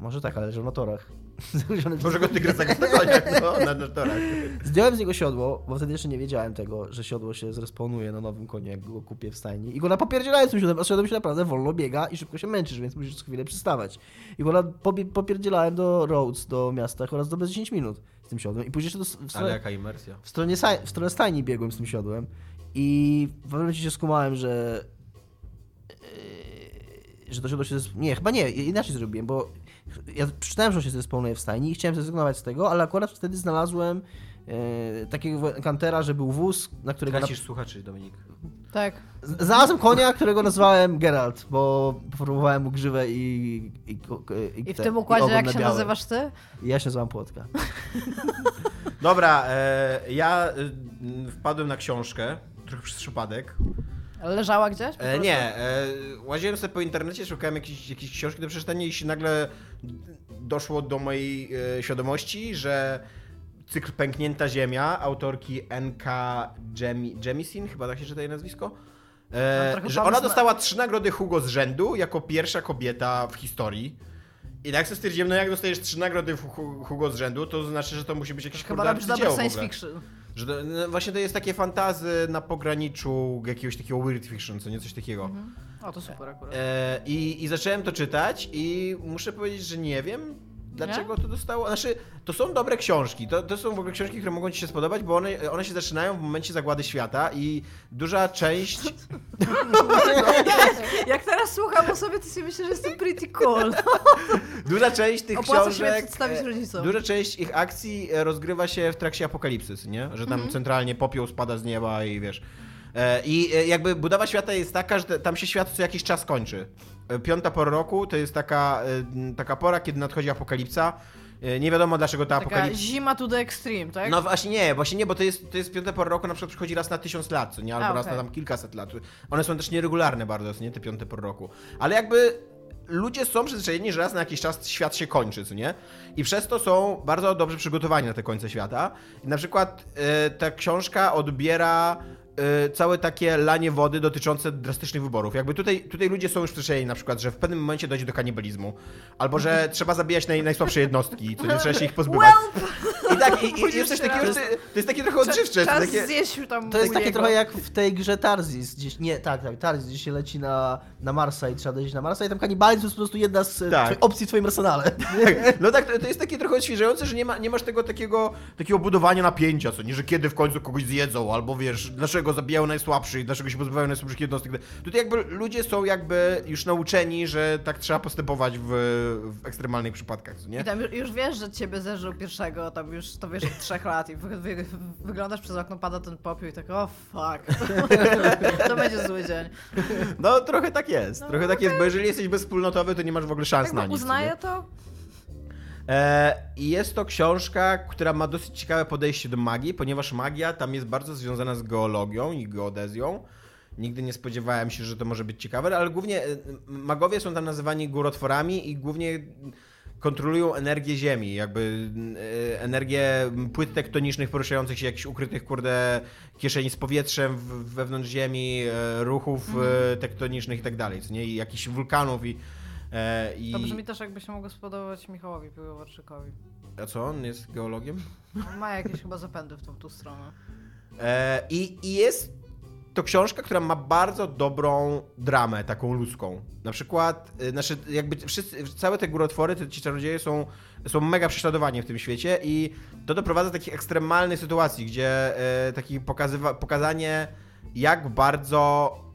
Może tak, ale leżał na torach. Może go tygrys zagryzł na koniach, no, na, na torach. Zdjąłem z niego siodło, bo wtedy jeszcze nie wiedziałem tego, że siodło się zrespawnuje na nowym koniu, jak go kupię w stajni. I go napopierdzielałem z tym siodłem, a siodłem się naprawdę wolno biega i szybko się męczysz, więc musisz co chwilę przystawać. I go na- popierdzielałem do Rhodes, do miasta, oraz do bez 10 minut z tym siodłem. I później jeszcze do, w, Ale stronę, jaka imersja. w, stronie, w stronę stajni biegłem z tym siodłem. I w pewnym momencie się skumałem, że... yy, że to siodło się... Nie, chyba nie, inaczej zrobiłem, bo ja przeczytałem, że on się zespełnuje w stajni i chciałem zrezygnować z tego, ale akurat wtedy znalazłem e, takiego kantera, że był wóz, na którego... Tracisz słuchaczy, Dominik. Tak. Na... Znalazłem konia, którego nazwałem Geralt, bo poformowałem mu grzywę i... I, i, I w te- tym układzie jak na się nazywasz ty? Ja się nazywam Płotka. Dobra, e, ja e, m, wpadłem na książkę, trochę przez przypadek. Leżała gdzieś? E, nie, e, łaziłem sobie po internecie, szukałem jakiejś, jakiejś książki do przeczytania i się nagle doszło do mojej e, świadomości, że cykl Pęknięta Ziemia autorki N.K. Jemi, Jemisin, chyba tak się czyta jej nazwisko, e, że ona na- dostała trzy nagrody Hugo z rzędu jako pierwsza kobieta w historii. I tak sobie stwierdziłem, no jak dostajesz trzy nagrody Hu- Hugo z rzędu, to znaczy, że to musi być jakieś Chyba robisz dobre science fiction. Że to, no, właśnie to jest takie fantazy na pograniczu jakiegoś takiego weird fiction, co nie coś takiego. Mhm. O, to super akurat. E, i, I zacząłem to czytać i muszę powiedzieć, że nie wiem, dlaczego to dostało. Znaczy, to są dobre książki. To, to są w ogóle książki, które mogą ci się spodobać, bo one, one się zaczynają w momencie zagłady świata i duża część. Jak teraz słucham o sobie, to sobie myślę, że jestem pretty cool. Duża część tych Opłaca książek. przedstawić e, rodzicom. Duża część ich akcji e, rozgrywa się w trakcie apokalipsys, nie? Że tam Mhm. centralnie popiół spada z nieba i wiesz. E, I e, jakby budowa świata jest taka, że tam się świat co jakiś czas kończy. E, Piąta pora roku to jest taka, taka pora, kiedy nadchodzi apokalipsa. Nie wiadomo dlaczego ta apokalipsa. zima to the extreme, tak? No właśnie nie, właśnie nie, bo to jest, to jest piąta pora roku, na przykład przychodzi raz na tysiąc lat, co nie? Albo A, raz na tam kilkaset lat. One są też nieregularne bardzo, co nie? Te piąte pory roku. Ale jakby ludzie są przyzwyczajeni, że raz na jakiś czas świat się kończy, co nie? I przez to są bardzo dobrze przygotowani na te końce świata. I na przykład e, ta książka odbiera całe takie lanie wody dotyczące drastycznych wyborów. Jakby tutaj, tutaj ludzie są już przyzwyczajeni na przykład, że w pewnym momencie dojdzie do kanibalizmu. Albo, że trzeba zabijać naj, najsłabsze jednostki, co nie trzeba się ich pozbywać. I tak, i, i jest coś takiego, to jest takie trochę odżywcze. Czas takie... zjeść tam To jest takie trochę jak w tej grze Tarzis, gdzieś, nie, tak, tak, Tarzis, gdzie się leci na, na Marsa i trzeba dojść na Marsa i tam kanibalizm to jest po prostu jedna z e, Tak. opcji w twoim arsenale. Tak, no tak, to, to jest takie trochę odświeżające, że nie, ma, nie masz tego takiego, takiego budowania napięcia, co nie, że kiedy w końcu kogoś zjedzą, albo wiesz, dlaczego zabijają najsłabszych, dlaczego się pozbywają najsłabszych jednostek. Tutaj jakby ludzie są jakby już nauczeni, że tak trzeba postępować w, w ekstremalnych przypadkach, nie? I tam już, wiesz, że ciebie zeżył pierwszego, tam już to wiesz od trzech lat i wy, wy, wyglądasz przez okno, pada ten popiół i tak, o fuck, to będzie zły dzień. No trochę tak jest, No, trochę tak jest, bo jeżeli jesteś bezwspólnotowy, to nie masz w ogóle szans Tak, na nic. co nie? uznaję to, I jest to książka, która ma dosyć ciekawe podejście do magii, ponieważ magia tam jest bardzo związana z geologią i geodezją. Nigdy nie spodziewałem się, że to może być ciekawe, ale głównie e, magowie są tam nazywani górotworami i głównie kontrolują energię Ziemi, jakby e, energię płyt tektonicznych poruszających się, jakichś ukrytych, kurde, kieszeni z powietrzem wewnątrz Ziemi, e, ruchów e, tektonicznych i tak dalej, nie? I jakichś wulkanów i... e, i... to brzmi też jakby się mogło spodobać Michałowi Piłowarczykowi. A co, on jest geologiem? On ma jakieś chyba zapędy w tą, tą stronę. E, i, I jest to książka, która ma bardzo dobrą dramę, taką ludzką. Na przykład, y, znaczy jakby wszyscy, całe te górotwory, te, ci czarodzieje są, są mega prześladowani w tym świecie i to doprowadza do takich ekstremalnych sytuacji, gdzie e, taki pokazywa, pokazanie jak bardzo e,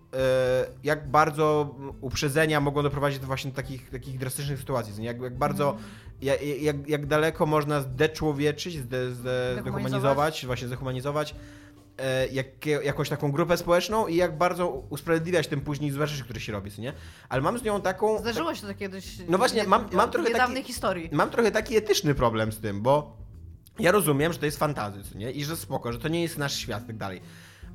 jak bardzo uprzedzenia mogą doprowadzić do właśnie takich, takich drastycznych sytuacji, nie? jak, jak bardzo, jak, jak, jak daleko można zdeczłowieczyć, zde, zde, zdehumanizować, właśnie zdehumanizować e, jak, jakąś taką grupę społeczną i jak bardzo usprawiedliwiać tym później złe rzeczy, które się robi, nie? Ale mam z nią taką... Zdarzyło się to kiedyś. No właśnie, mam- mam trochę taki- historii. Mam trochę taki etyczny problem z tym, bo ja rozumiem, że to jest fantazy, co nie? I że spoko, że to nie jest nasz świat i tak dalej.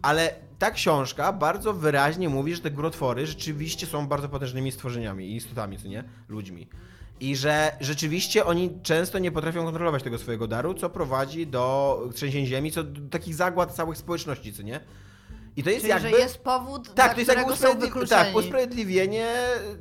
Ale ta książka bardzo wyraźnie mówi, że te górotwory rzeczywiście są bardzo potężnymi stworzeniami i istotami, co nie? Ludźmi. I że rzeczywiście oni często nie potrafią kontrolować tego swojego daru, co prowadzi do trzęsień ziemi, co do takich zagład całych społeczności, co nie? I to jest Czyli, jakby... że jest powód, Tak, to jest jakby usprawiedli... tak, usprawiedliwienie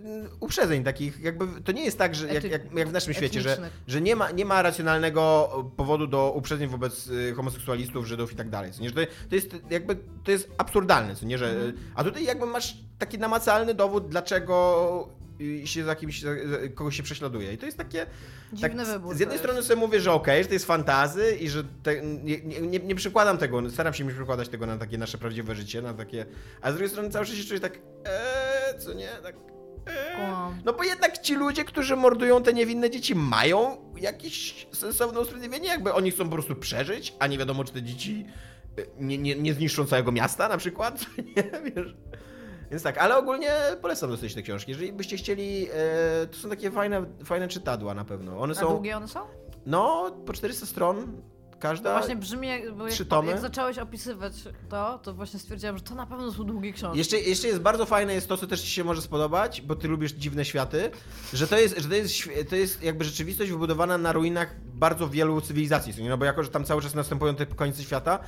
mm, uprzedzeń takich, jakby to nie jest tak, że jak, jak, jak w naszym świecie, że, etnicznych. że nie, ma, nie ma racjonalnego powodu do uprzedzeń wobec y, homoseksualistów, Żydów i tak dalej. Co nie? Że to, to jest jakby to jest absurdalne, co nie, że Mhm. a tutaj jakby masz taki namacalny dowód, dlaczego y, się za kimś, kogoś się prześladuje. I to jest takie. Dziwny tak, wybór Z jednej strony sobie mówię, że okej, że to jest fantazy i że te, nie, nie, nie, przykładam tego, staram się nie przykładać tego na takie nasze prawdziwe życie, na takie. A z drugiej strony cały czas się czuję tak. Eee, co nie? Tak. Eee. No bo jednak ci ludzie, którzy mordują te niewinne dzieci, mają jakieś sensowne usprawiedliwienie, jakby oni chcą po prostu przeżyć, a nie wiadomo, czy te dzieci e, nie, nie, nie zniszczą całego miasta na przykład, nie wiesz. Więc tak, ale ogólnie polecam dosyć te książki. Jeżeli byście chcieli, e, to są takie fajne, fajne czytadła na pewno. One A są, długie one są? no, po 400 stron każda. Właśnie brzmi, jak, bo jak, tomy. jak zacząłeś opisywać to, to właśnie stwierdziłam, że to na pewno są długie książki. Jeszcze, jeszcze jest bardzo fajne jest to, co też ci się może spodobać, bo ty lubisz dziwne światy, że to jest, że to jest, to jest jakby rzeczywistość wybudowana na ruinach bardzo wielu cywilizacji, no bo jako, że tam cały czas następują te końce świata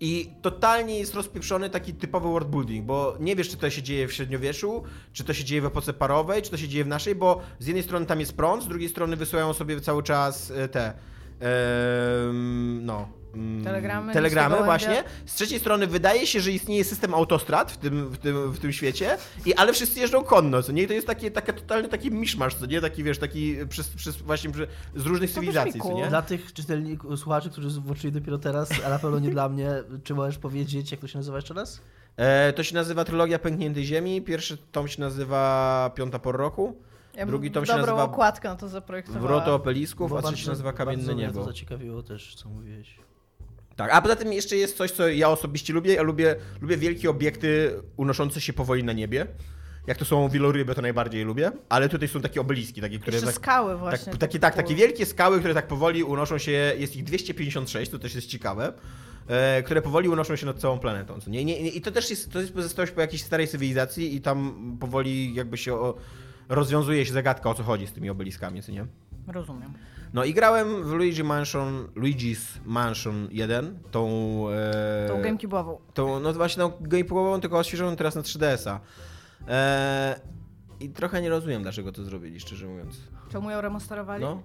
i totalnie jest rozpieprzony taki typowy world building, bo nie wiesz, czy to się dzieje w średniowieczu, czy to się dzieje w epoce parowej, czy to się dzieje w naszej, bo z jednej strony tam jest prąd, z drugiej strony wysyłają sobie cały czas e, te, em, no... mm, Telegramy, Telegramy, właśnie. Z trzeciej strony wydaje się, że istnieje system autostrad w tym, w tym, w tym świecie, i, ale wszyscy jeżdżą konno, co nie? I to jest takie, takie totalny taki miszmasz, co nie? Taki, wiesz, taki przez, przez właśnie przy, z różnych To cywilizacji, co nie? Dla tych czytelników, słuchaczy, którzy włączyli dopiero teraz, a na pewno nie dla mnie, czy możesz powiedzieć, jak to się nazywa jeszcze raz? E, to się nazywa Trylogia Pękniętej Ziemi. Pierwszy tom się nazywa Piąta por roku, Ja drugi tom się dobrą nazywa okładkę na to zaprojektowała. Wroty Opelisków, a trzeci się nazywa Kamienne bardzo mnie Niebo. to zaciekawiło też, co mówiłeś. Tak, a poza tym jeszcze jest coś, co ja osobiście lubię. Ja lubię, lubię wielkie obiekty unoszące się powoli na niebie. Jak to są wieloryby, to najbardziej lubię. Ale tutaj są takie obeliski, takie, które Jeszcze tak, skały właśnie. tak, takie, tak, takie wielkie skały, które tak powoli unoszą się, jest ich 256, to też jest ciekawe, e, które powoli unoszą się nad całą planetą. Nie? Nie, nie, I to też jest, to jest pozostałość po jakiejś starej cywilizacji i tam powoli jakby się o, rozwiązuje się zagadka, o co chodzi z tymi obeliskami, co nie? Rozumiem. No i grałem w Luigi Mansion, Luigi's Mansion 1, tą... E, Tą gamecubową. tą, no właśnie tą gameplayową, tylko odświeżoną teraz na 3DS-a. E, I trochę nie rozumiem, dlaczego to zrobili, szczerze mówiąc. Czemu ją remasterowali? No,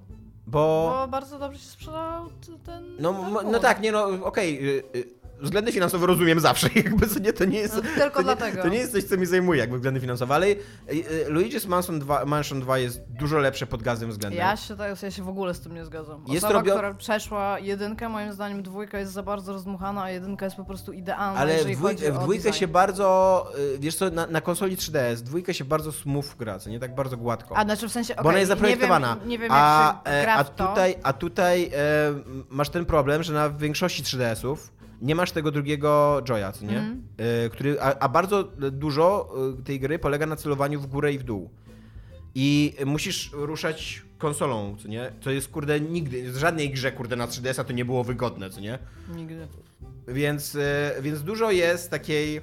bo... Bo bardzo dobrze się sprzedał ten. No, ten no tak, nie no, okej. y, y, Względy finansowe rozumiem zawsze, jakby co nie, to nie jest. No, tylko to nie, dlatego. To nie jest coś, co mi zajmuje, jakby względy finansowe, ale y, y, Luigi's Mansion 2, Mansion 2 jest dużo lepsze pod każdym względem. Ja się, tak, ja się w ogóle z tym nie zgadzam. Jest Osoba, robio- która przeszła jedynkę, moim zdaniem dwójka jest za bardzo rozdmuchana, a jedynka jest po prostu idealna, Ale w, dwój, w dwójkę się bardzo, y, wiesz co, na, na konsoli 3DS, w dwójkę się bardzo smooth gra, co nie tak bardzo gładko. A znaczy w sensie, Bo ona jest zaprojektowana. Nie wiem, nie wiem a, jak się gra e, a w to. tutaj, a tutaj e, masz ten problem, że na większości 3DS-ów nie masz tego drugiego joya, co nie? E, który, a, a bardzo dużo e, tej gry polega na celowaniu w górę i w dół. I musisz ruszać konsolą, co nie? To jest, kurde, nigdy, w żadnej grze, kurde, na 3DS-a to nie było wygodne, co nie? Nigdy. Więc, e, więc dużo jest takiej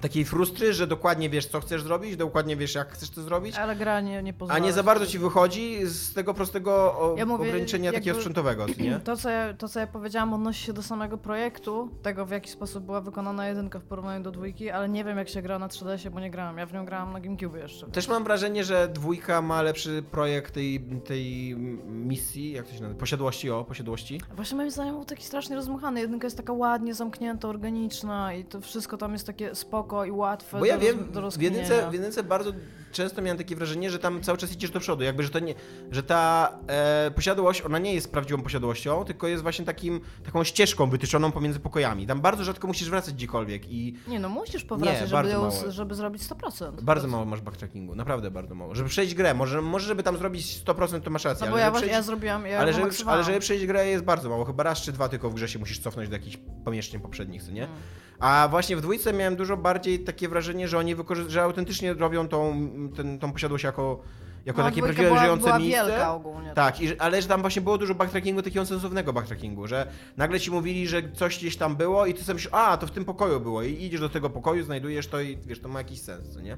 takiej frustry, że dokładnie wiesz, co chcesz zrobić, dokładnie wiesz, jak chcesz to zrobić, Ale gra nie, nie pozwala. a nie za bardzo ci wychodzi z tego prostego o, Ja mówię, ograniczenia takiego sprzętowego, nie? To co, ja, to, co ja powiedziałam, odnosi się do samego projektu, tego w jaki sposób była wykonana jedynka w porównaniu do dwójki, ale nie wiem jak się gra na 3DS, bo nie grałam. Ja w nią grałam na GameCube jeszcze. Też mam wrażenie, że dwójka ma lepszy projekt tej, tej misji, jak to się nazywa, posiadłości, o, posiadłości. Właśnie moim zdaniem był taki strasznie rozmuchany. Jedynka jest taka ładnie zamknięta, organiczna i to wszystko tam jest takie spoko i łatwe Bo ja do, wiem, do w jedynce, w jedynce bardzo często miałem takie wrażenie, że tam cały czas idziesz do przodu, jakby, że to nie, że ta e, posiadłość, ona nie jest prawdziwą posiadłością, tylko jest właśnie takim, taką ścieżką wytyczoną pomiędzy pokojami. Tam bardzo rzadko musisz wracać gdziekolwiek i Nie no, musisz powracać, Nie, żeby, ją, żeby zrobić 100%. bardzo mało masz backtrackingu, naprawdę bardzo mało. Żeby przejść grę, może, może żeby tam zrobić 100% to masz rację, No bo ja, przejść... ja zrobiłam, ja ale, żeby, ale żeby przejść grę jest bardzo mało, chyba raz czy dwa tylko w grze się musisz cofnąć do jakichś pomieszczeń poprzednich, co nie? Mm. A właśnie w dwójce miałem dużo bardziej takie wrażenie, że oni wykorzy- że autentycznie robią tą, ten, tą posiadłość jako, jako No, takie prawdziwe była, żyjące była miejsce. wielka ogólnie. Tak, i, że- ale że tam właśnie było dużo backtrackingu, takiego sensownego backtrackingu, że nagle ci mówili, że coś gdzieś tam było i ty sobie myślisz, a to w tym pokoju było i idziesz do tego pokoju, znajdujesz to i wiesz, to ma jakiś sens, nie?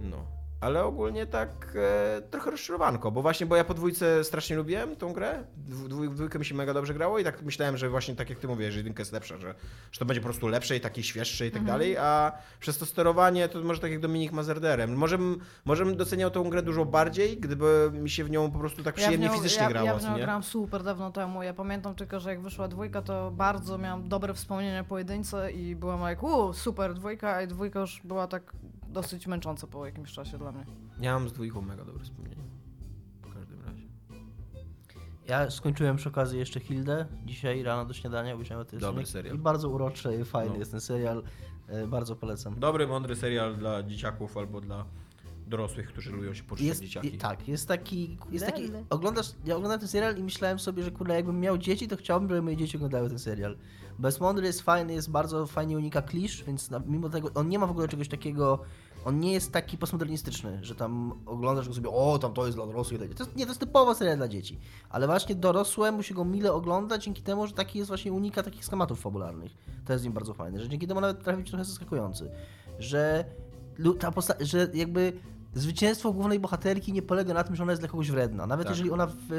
No. Ale ogólnie tak e, trochę rozczarowanko, bo właśnie, bo ja po dwójce strasznie lubiłem tą grę, dwój- dwójkę mi się mega dobrze grało i tak myślałem, że właśnie tak jak ty mówisz, że jedynka jest lepsza, że, że to będzie po prostu lepsze i takie świeższe i tak dalej, a przez to sterowanie to może tak jak Dominik ma z RDR-em. Może, może bym doceniał tą grę dużo bardziej, gdyby mi się w nią po prostu tak przyjemnie ja nią, fizycznie ja, grało, Ja w nią grałam super dawno temu. Ja pamiętam tylko, że jak wyszła dwójka, to bardzo miałam dobre wspomnienia po jedynce i byłam jak, u, super, dwójka, a dwójka już była tak dosyć męcząca po jakimś czasie dla mnie. Ja mam z dwójką mega dobre wspomnienie. W każdym razie. Ja skończyłem przy okazji jeszcze Hildę dzisiaj rano do śniadania, obejrzałem ten Dobry serial. I bardzo uroczy i fajny No. jest ten serial. e, Bardzo polecam. Dobry, mądry serial dla dzieciaków albo dla dorosłych, którzy lubią się poczuć jak Jest, dzieciaki. tak, jest taki, jest taki oglądasz, ja oglądam ten serial i myślałem sobie, że kurde, jakbym miał dzieci, to chciałbym, żeby moje dzieci oglądały ten serial. Bez mądry jest fajny, jest bardzo fajnie unika klisz, więc na, mimo tego, on nie ma w ogóle czegoś takiego, on nie jest taki postmodernistyczny, że tam oglądasz go sobie, o, tam to jest dla dorosłych. To jest, nie, to jest typowo serial dla dzieci. Ale właśnie dorosłemu się go mile ogląda dzięki temu, że taki jest właśnie unika takich schematów fabularnych. To jest w nim bardzo fajne, że dzięki temu nawet trafi być trochę zaskakujący. Że ta posta- że jakby zwycięstwo głównej bohaterki nie polega na tym, że ona jest dla kogoś wredna. Nawet Tak. jeżeli ona w,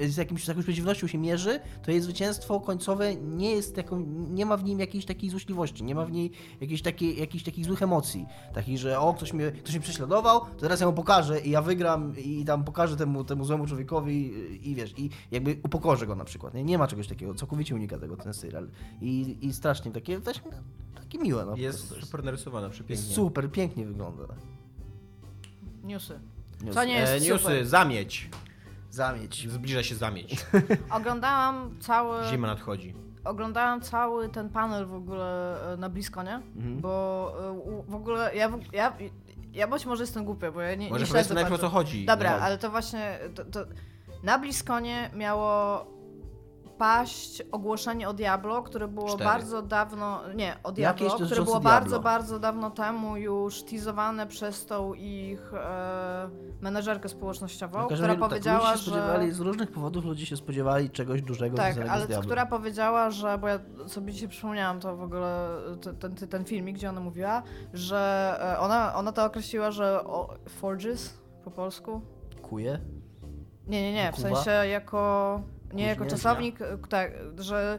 y, z, jakimś, z jakąś przeciwnością się mierzy, to jej zwycięstwo końcowe nie jest taką, nie ma w nim jakiejś takiej złośliwości, nie ma w niej jakiejś takiej, jakichś takich złych emocji. Takich, że o, ktoś mnie, ktoś mnie prześladował, to teraz ja mu pokażę i ja wygram i tam pokażę temu, temu złemu człowiekowi i, i wiesz, i jakby upokorzę go na przykład. Nie, nie ma czegoś takiego, całkowicie unika tego ten serial. I, i strasznie takie, też, takie miłe. No, Jest super narysowana, przepięknie. jest super, pięknie wygląda. Newsy. Newsy. Co nie jest E, newsy, super. zamieć. Zamieć. Zbliża się zamieć. Oglądałam cały... Zima nadchodzi. Oglądałam cały ten panel w ogóle e, na blisko, nie? Mhm. Bo e, w ogóle ja, ja, ja być może jestem głupia, bo ja nie, Może nie powiedzmy najpierw o co chodzi. Dobra, No. ale to właśnie to, to na Bliskonie miało paść ogłoszenie o Diablo, które było Cztery. bardzo dawno, nie, o Diablo, które było Diablo. bardzo, bardzo dawno temu już teasowane przez tą ich e, menedżerkę społecznościową, każdym która tak, powiedziała, spodziewali, że... Z różnych powodów ludzie się spodziewali czegoś dużego Tak, ale która powiedziała, że, bo ja sobie dzisiaj przypomniałam to w ogóle, te- ten, ten, ten filmik, gdzie ona mówiła, że e, ona, ona to określiła, że o, forges po polsku? Kuje? Nie, nie, nie, w sensie jako, nie jako czasownik, e, tak, że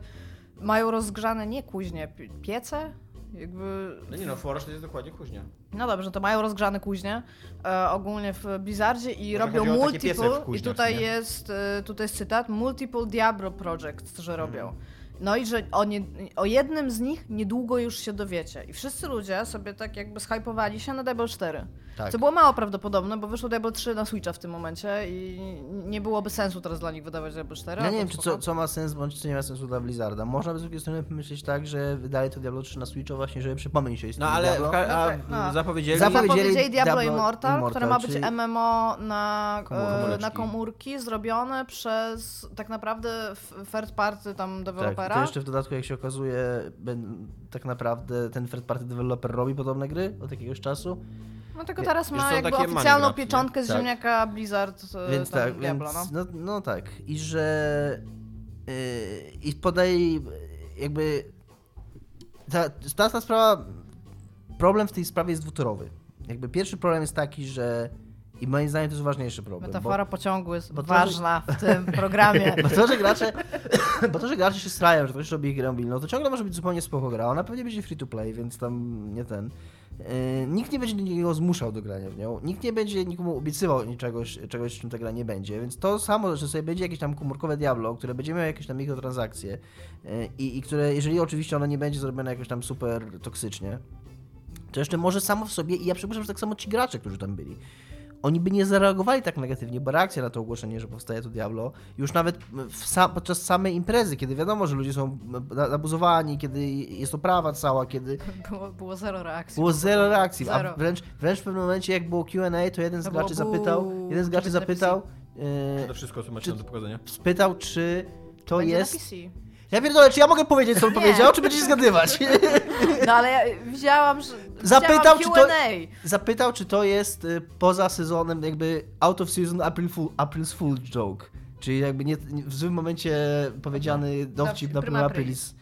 mają rozgrzane nie kuźnie, pi- piece? Jakby... No nie no, Forge to jest dokładnie kuźnia. No dobrze, to mają rozgrzane kuźnie e, ogólnie w Blizzardzie i Może robią multiple, i kuźniach, tutaj nie? jest, e, tutaj jest cytat, multiple Diablo projects, że robią. Mhm. No i że o, nie, o jednym z nich niedługo już się dowiecie. I wszyscy ludzie sobie tak jakby shypowali się na Diablo 4. Tak. Co było mało prawdopodobne, bo wyszło Diablo 3 na Switcha w tym momencie i nie byłoby sensu teraz dla nich wydawać Diablo 4. Ja a nie wiem, czy co, co ma sens, bądź co nie ma sensu dla Blizzarda. Można by z drugiej strony pomyśleć tak, że wydaje to Diablo 3 na Switcha właśnie, żeby przypomnieć się No ale Diablo. a, No tak, no. zapowiedzieli... Zapowiedzieli Zapowiedzieli Diablo, Diablo Immortal, Immortal, które ma być czyli- MMO na, Komórki. e, na komórki zrobione przez tak naprawdę third party tam Tak, i dewelopera. to jeszcze w dodatku, jak się okazuje, ben, tak naprawdę ten third party developer robi podobne gry od jakiegoś czasu. No tylko teraz ma jakby oficjalną pieczątkę z Tak. ziemniaka Blizzard e, Więc tak, Diablo, więc, no. no. No, tak. I że yy, i podaje jakby ta, ta, ta sprawa problem w tej sprawie jest dwutorowy. Jakby pierwszy problem jest taki, że i moim zdaniem to jest ważniejszy problem. bo- Metafora pociągu jest bo to, ważna w tym programie. Bo to, że gracze, bo to, że gracze się strają, że ktoś robi grę mobilną, to ciągle może być zupełnie spoko gra. Ona pewnie będzie free to play, więc tam nie ten. Yy, nikt nie będzie nikogo zmuszał do grania w nią. Nikt nie będzie nikomu obiecywał czegoś, czegoś, czym ta gra nie będzie. Więc to samo, że sobie będzie jakieś tam komórkowe Diablo, które będzie miało jakieś tam mikrotransakcje yy, i, i które, jeżeli oczywiście ono nie będzie zrobione jakoś tam super toksycznie, to jeszcze może samo w sobie, i ja przypuszczam, że tak samo ci gracze, którzy tam byli, oni by nie zareagowali tak negatywnie, bo reakcja na to ogłoszenie, że powstaje to Diablo, już nawet w sa podczas samej imprezy, kiedy wiadomo, że ludzie są nabuzowani, kiedy jest oprawa cała, kiedy Było, było zero reakcji. było zero reakcji, Zero. a wręcz, wręcz w pewnym momencie, jak było Q&A, to jeden z To graczy było zapytał, jeden z graczy zapytał, To e, wszystko, co macie Czy- do pokazania. spytał, czy to Będzie jest... Ja pierdolę, czy ja mogę powiedzieć, co on Nie. powiedział, czy będziecie zgadywać? No ale ja widziałam, że. Zapytał, czy to- Q&A. Zapytał, czy to jest y, poza sezonem, jakby out of season April Fool, April's Fool joke. Czyli jakby nie, nie, w złym momencie powiedziany dowcip na prima Prima aprilis.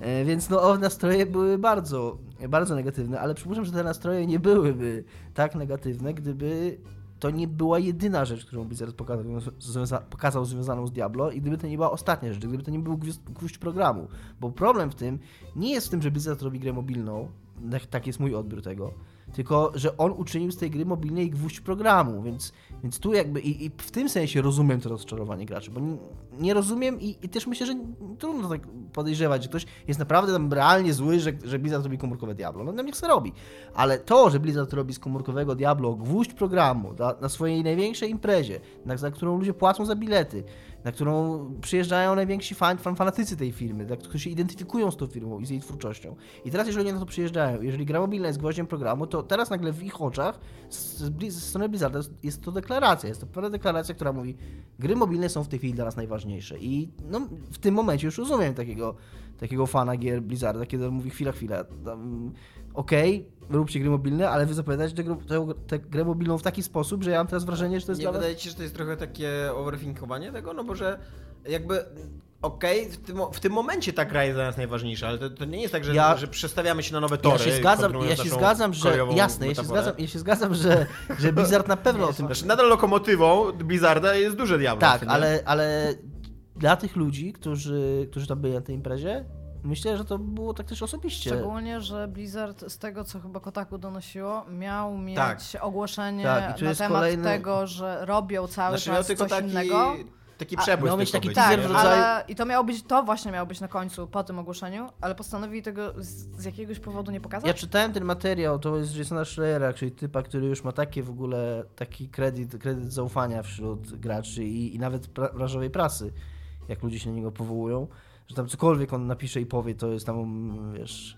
Aprilis. E, Więc no, o, nastroje były bardzo, bardzo negatywne, ale przypuszczam, że te nastroje nie byłyby tak negatywne, gdyby to nie była jedyna rzecz, którą Blizzard pokazał, związa- pokazał związaną z Diablo i gdyby to nie była ostatnia rzecz, gdyby to nie był gwóźdź, programu. Bo problem w tym nie jest w tym, że Blizzard robi grę mobilną, tak- tak jest mój odbiór tego, tylko że on uczynił z tej gry mobilnej gwóźdź programu, więc, więc tu jakby i, i w tym sensie rozumiem to rozczarowanie graczy, bo nie, nie rozumiem i, i też myślę, że trudno tak podejrzewać, że ktoś jest naprawdę tam realnie zły, że, że Blizzard robi komórkowe Diablo. No niech se robi. Ale to, że Blizzard robi z komórkowego Diablo gwóźdź programu na, na swojej największej imprezie, na, za którą ludzie płacą za bilety, na którą przyjeżdżają najwięksi fan, fan, fanatycy tej firmy, tak, którzy się identyfikują z tą firmą i z jej twórczością. I teraz, jeżeli oni na to przyjeżdżają, jeżeli gra mobilna jest gwoździem programu, to teraz nagle w ich oczach ze strony Blizzarda jest, to deklaracja, jest to pewna deklaracja, która mówi, gry mobilne są w tej chwili dla nas najważniejsze. I no, w tym momencie już rozumiem takiego, takiego fana gier Blizzarda, kiedy on mówi chwila, chwila, okej, róbcie gry mobilne, ale wy zapowiadacie tę, tę, tę grę mobilną w taki sposób, że ja mam teraz wrażenie, że to jest Nie dla was... wydaje ci się, że to jest trochę takie overthinkowanie tego? No bo że jakby okej, w, tym, w tym momencie ta gra jest dla nas najważniejsza, ale to, to nie jest tak, że, Ja- że przestawiamy się na nowe tory. Ja się zgadzam, ja się zgadzam, że jasne, ja się zgadzam, ja się zgadzam, że, że Blizzard na pewno o tym Znaczy nadal lokomotywą Blizzarda jest duże Diablo. Tak, ale, ale dla tych ludzi, którzy, którzy tam byli na tej imprezie, myślę, że to było tak też osobiście. Szczególnie, że Blizzard, z tego co chyba Kotaku donosiło, miał mieć Tak. ogłoszenie Tak, na temat kolejny- tego, że robią cały Znaczy czas tylko coś taki, innego. taki przebłysk. miał tylko taki być, teaser Tak, w rodzaju- ale i to miało być, to właśnie miało być na końcu, po tym ogłoszeniu, ale postanowili tego z, z jakiegoś powodu nie pokazać. Ja czytałem ten materiał, to jest Jasona Schreiera, czyli typa, który już ma takie w ogóle, taki kredyt, kredyt zaufania wśród graczy i, i nawet pra, branżowej prasy, jak ludzie się na niego powołują, że tam cokolwiek on napisze i powie, to jest tam, wiesz...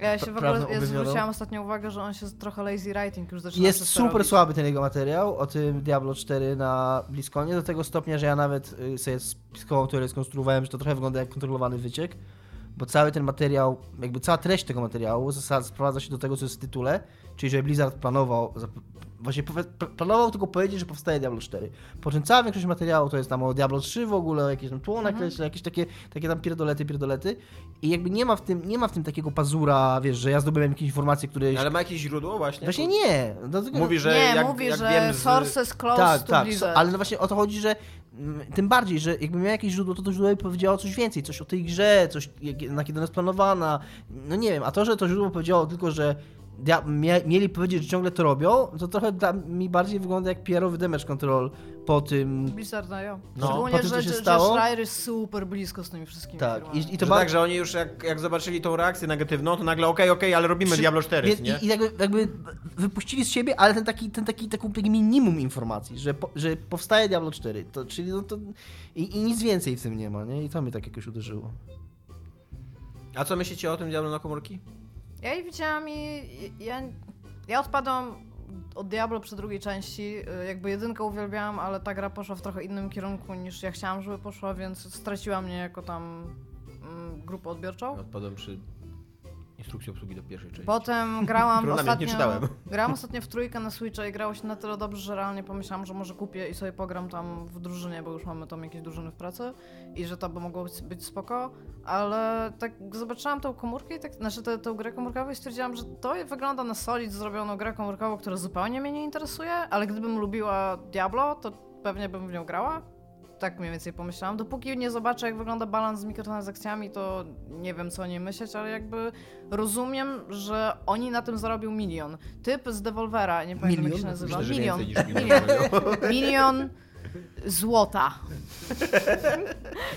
Ja się w ogóle ja zwróciłam ostatnio uwagę, że on się trochę lazy writing już zaczyna Jest super robić. słaby ten jego materiał o tym Diablo 4 na Bliskonie, do tego stopnia, że ja nawet y, sobie spiskową teorię skonstruowałem, że to trochę wygląda jak kontrolowany wyciek, bo cały ten materiał, jakby cała treść tego materiału zasad sprowadza się do tego, co jest w tytule, czyli że Blizzard planował, właśnie planował tylko powiedzieć, że powstaje Diablo 4. Po czym cała większość materiału to jest tam o Diablo 3 w ogóle, o jakieś tam tło Mhm. jakieś takie, takie tam pierdolety, pierdolety i jakby nie ma w tym, nie ma w tym takiego pazura, wiesz, że ja zdobyłem jakieś informacje, które... Ale ma jakieś źródło właśnie? Właśnie nie. Dlatego, Mówi, że nie, jak, mówi, jak że wiem z... sources close tak, to tak, Blizzard. ale no właśnie o to chodzi, że mm, tym bardziej, że jakby miał jakieś źródło, to to źródło by powiedziało coś więcej, coś o tej grze, coś na kiedy ona jest planowana, no nie wiem, a to, że to źródło powiedziało tylko, że dia- mia, mieli powiedzieć, że ciągle to robią, to trochę dla mi bardziej wygląda jak PR-owy damage control po tym, Blizzard dają. No. Szczególnie, Po tym, co że, się że, stało. że Schreier jest super blisko z tymi wszystkimi tak, firmami. i, i to Że ba- tak, że oni już jak, jak zobaczyli tą reakcję negatywną, to nagle okej, okej, ale robimy Przy- Diablo 4, Więc nie? I, i jakby, jakby wypuścili z siebie, ale ten taki, ten taki, taki, taki minimum informacji, że, po, że powstaje Diablo 4, to, czyli no to i, i nic więcej w tym nie ma, nie? I to mnie tak jakoś uderzyło. A co myślicie o tym Diablo na komórki? Ja jej widziałam i ja, ja odpadłam od Diablo przy drugiej części. Y, Jakby jedynkę uwielbiałam, ale ta gra poszła w trochę innym kierunku niż ja chciałam, żeby poszła, więc straciła mnie jako tam mm, grupę odbiorczą. Odpadłem przy instrukcję obsługi do pierwszej części. Potem grałam ostatnio. nie czytałem. Grałam ostatnio w trójkę na Switcha i grało się na tyle dobrze, że realnie pomyślałam, że może kupię i sobie pogram tam w drużynie, bo już mamy tam jakieś drużyny w pracy i że to by mogło być, być spoko, ale tak zobaczyłam tą komórkę i tak, znaczy tę, tę grę komórkową i stwierdziłam, że to wygląda na solid zrobioną grę komórkową, która zupełnie mnie nie interesuje, ale gdybym lubiła Diablo, to pewnie bym w nią grała. Tak mniej więcej pomyślałam. Dopóki nie zobaczę, jak wygląda balans z mikrotransakcjami, to nie wiem, co o niej myśleć, ale jakby rozumiem, że oni na tym zarobią milion. Typ z Devolvera, nie pamiętam jak Milion? się nazywa. Myślę, milion. milion złota.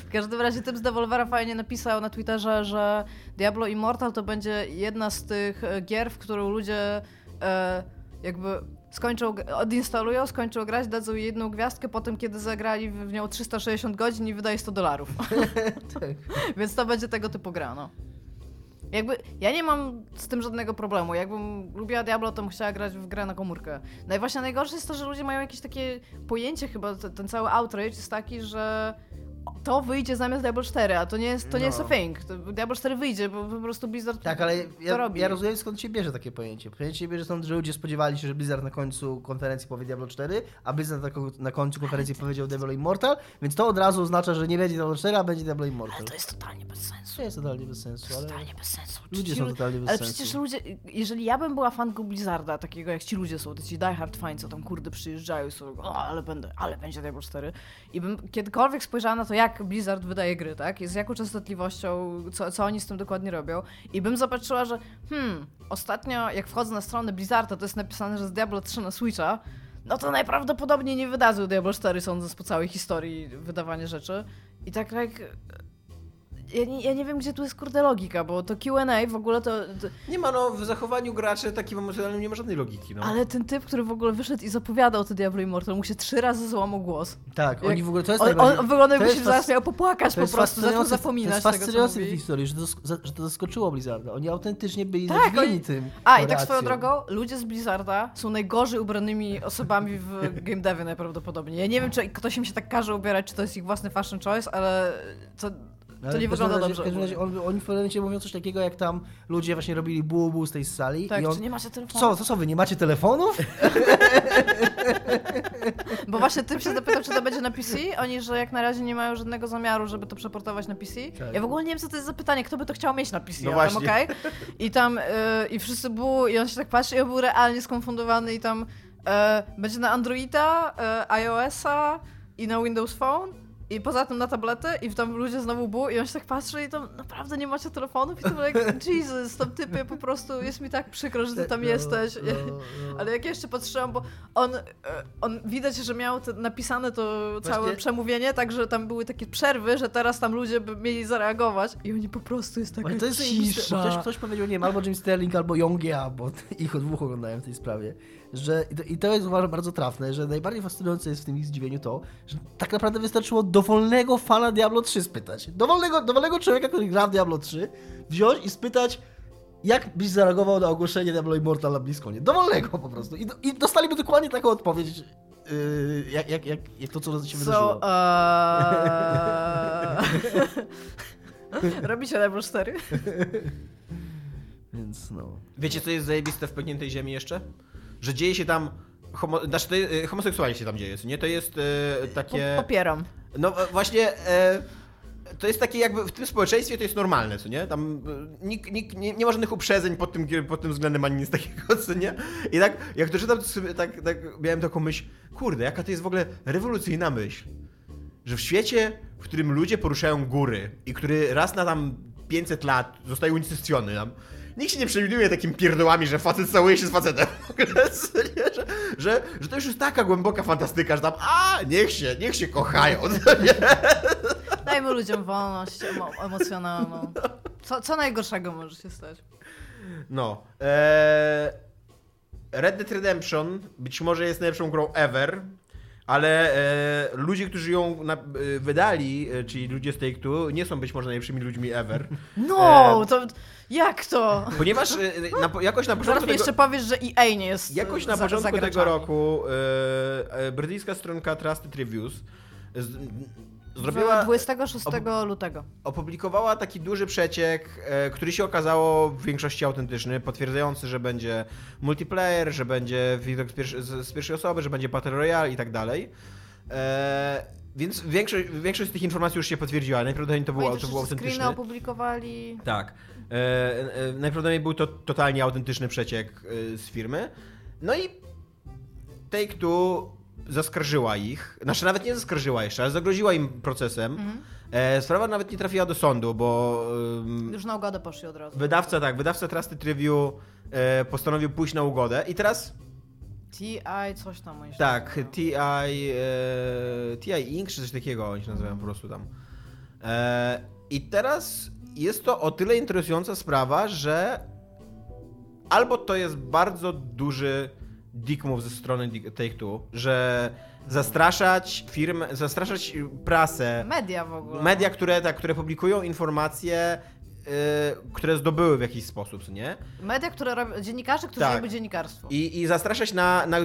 W każdym razie typ z Devolvera fajnie napisał na Twitterze, że Diablo Immortal to będzie jedna z tych e, gier, w którą ludzie e, jakby skończą, odinstalują, skończą grać, dadzą jej jedną gwiazdkę, potem kiedy zagrali w nią 360 godzin i wydaje 100 dolarów. Tak. Więc to będzie tego typu gra, no. Jakby, ja nie mam z tym żadnego problemu. Jakbym lubiła Diablo, to bym chciała grać w grę na komórkę. No i właśnie najgorsze jest to, że ludzie mają jakieś takie pojęcie chyba, ten cały outrage jest taki, że to wyjdzie zamiast Diablo 4, a to nie jest, to nie jest a No. thing. To Diablo 4 wyjdzie, bo po prostu Blizzard Tak, ale to ja, robi. ja rozumiem skąd się bierze takie pojęcie. Pojęcie się bierze stąd, że ludzie spodziewali się, że Blizzard na końcu konferencji powie Diablo 4, a Blizzard na, na końcu konferencji powiedział Diablo Immortal, więc to od razu oznacza, że nie będzie Diablo 4, a będzie Diablo Immortal. To jest totalnie bez sensu. To jest totalnie bez sensu, ale Totalnie bez sensu. ludzie Ci są totalnie bez Ale sensu. przecież ludzie, jeżeli ja bym była fanką Blizzarda, takiego jak ci ludzie są, to ci Die Hard fani, co tam kurde przyjeżdżają i są, o, ale będę, ale będzie Diablo 4. I bym kiedykolwiek spojrzała na to, jak Blizzard wydaje gry, tak? Z jaką częstotliwością, co, co oni z tym dokładnie robią. I bym zobaczyła, że hmm, ostatnio jak wchodzę na stronę Blizzarda, to jest napisane, że jest Diablo 3 na Switcha, no to najprawdopodobniej nie wydadzą Diablo 4, sądząc po całej historii wydawania rzeczy. I tak jak... Ja nie, ja nie wiem, gdzie tu jest kurde logika, bo to Q&A w ogóle to, to... Nie ma, no, w zachowaniu graczy takim emocjonalnym nie ma żadnej logiki, no. Ale ten typ, który w ogóle wyszedł i zapowiadał te Diablo Immortal, mu się trzy razy złamał głos. Tak, Jak- oni w ogóle to jest On, najbardziej- on wygląda to jakby się zaraz fas- miał popłakać to po prostu, zaczął zapominać To jest fascynujące w tej historii, że to, że to zaskoczyło Blizzarda. Oni autentycznie byli Tak, oni- tym. A, i tak swoją drogą, ludzie z Blizzarda są najgorzej ubranymi osobami w game devie najprawdopodobniej. Ja nie wiem, czy ktoś im się tak każe ubierać, czy to jest ich własny fashion choice, ale to, Ale to nie wygląda razie- dobrze. W każdym razie on, oni w pewnym momencie mówią coś takiego, jak tam ludzie właśnie robili bubu z tej sali. tak, i on, czy nie macie telefonu? co, co, co, wy nie macie telefonów? Bo właśnie typ się zapytał, czy to będzie na PC. Oni, że jak na razie nie mają żadnego zamiaru, żeby to przeportować na PC. Tak. Ja w ogóle nie wiem, co to jest za pytanie, kto by to chciał mieć na PC, No ale właśnie. okej. I tam, y, i wszyscy było, i on się tak patrzy, i on był realnie skonfundowany i tam e, będzie na Androida, e, iOS-a i na Windows Phone. I poza tym na tablety i tam ludzie znowu było i on się tak patrzy i tam naprawdę nie macie telefonów i to jak Jesus, tam typy po prostu jest mi tak przykro, że ty tam No, jesteś. no, no. Ale jak jeszcze patrzyłam, bo on, e, on widać, że miał napisane to całe Właśnie- przemówienie, także tam były takie przerwy, że teraz tam ludzie by mieli zareagować i oni po prostu jest taka Ale to jest cisza. ktoś, ktoś powiedział, nie wiem, albo Jim Sterling, albo Yongia, bo ich od dwóch oglądałem w tej sprawie, że i to, jest uważam bardzo trafne, że najbardziej fascynujące jest w tym ich zdziwieniu to, że tak naprawdę wystarczyło dowolnego fana Diablo 3 spytać. Dowolnego, dowolnego człowieka, który gra w Diablo 3, wziąć i spytać, jak byś zareagował na ogłoszenie Diablo Immortal na Bliskonie. Dowolnego po prostu. I, do, i dostaliby dokładnie taką odpowiedź, yy, jak, jak, jak, jak to, co się wydarzyło. So, uh... Robicie level 4? Więc no... Wiecie, co jest zajebiste w Pękniętej Ziemi jeszcze? Że dzieje się tam... Homo, znaczy, to, y, homoseksualnie się tam dzieje, nie? To jest e, takie... Popieram. No e, właśnie... E, to jest takie jakby w tym społeczeństwie to jest normalne, co nie? Tam e, nikt, nikt nie, nie ma żadnych uprzedzeń pod tym, pod tym względem ani nic takiego, co nie? I tak, jak to czytam, to sobie tak, tak miałem taką myśl, kurde, jaka to jest w ogóle rewolucyjna myśl. Że w świecie, w którym ludzie poruszają góry i który raz na tam 500 lat zostaje unicestwiony tam, nikt się nie przewiduje takim pierdołami, że facet całuje się z facetem. Że, że, że to już jest taka głęboka fantastyka, że tam, a, niech się, niech się kochają. Dajmy ludziom wolność emo emocjonalną. Co, co najgorszego może się stać? No. Eee, Red Dead Redemption być może jest najlepszą grą ever, ale e, ludzie, którzy ją na, e, wydali, e, czyli ludzie z Take-Two, nie są być może najlepszymi ludźmi ever. No, E, to jak to? Ponieważ e, na, jakoś na Zaraz początku tego, jeszcze powiesz, że EA nie jest jakoś na za, początku za tego roku e, e, brytyjska stronka Trusted Reviews z, zrobiła, 26 lutego. opublikowała taki duży przeciek, e, który się okazało w większości autentyczny, potwierdzający, że będzie multiplayer, że będzie widok z, pierwszy, z, z pierwszej osoby, że będzie Battle Royale i tak dalej. E, więc większość, większość z tych informacji już się potwierdziła. Najprawdopodobniej to było, to było autentyczne. opublikowali. Tak. E, e, najprawdopodobniej był to totalnie autentyczny przeciek e, z firmy. No i Take-Two zaskarżyła ich. Znaczy nawet nie zaskarżyła jeszcze, ale zagroziła im procesem. Mhm. E, sprawa nawet nie trafiła do sądu, bo ym, Już na ugodę poszli od razu. wydawca, tak, wydawca Trusted Review e, postanowił pójść na ugodę i teraz TI, coś tam oni tak. TI, e, TI Inc. czy coś takiego oni się nazywają po prostu tam. E, I teraz jest to o tyle interesująca sprawa, że albo to jest bardzo duży dick move ze strony Take-Two, że zastraszać firmę, zastraszać prasę, Media w ogóle. media, które, tak, które publikują informacje, które zdobyły w jakiś sposób, nie? Media, które robią, dziennikarze, którzy Tak. robią dziennikarstwo. I, i zastraszać na, na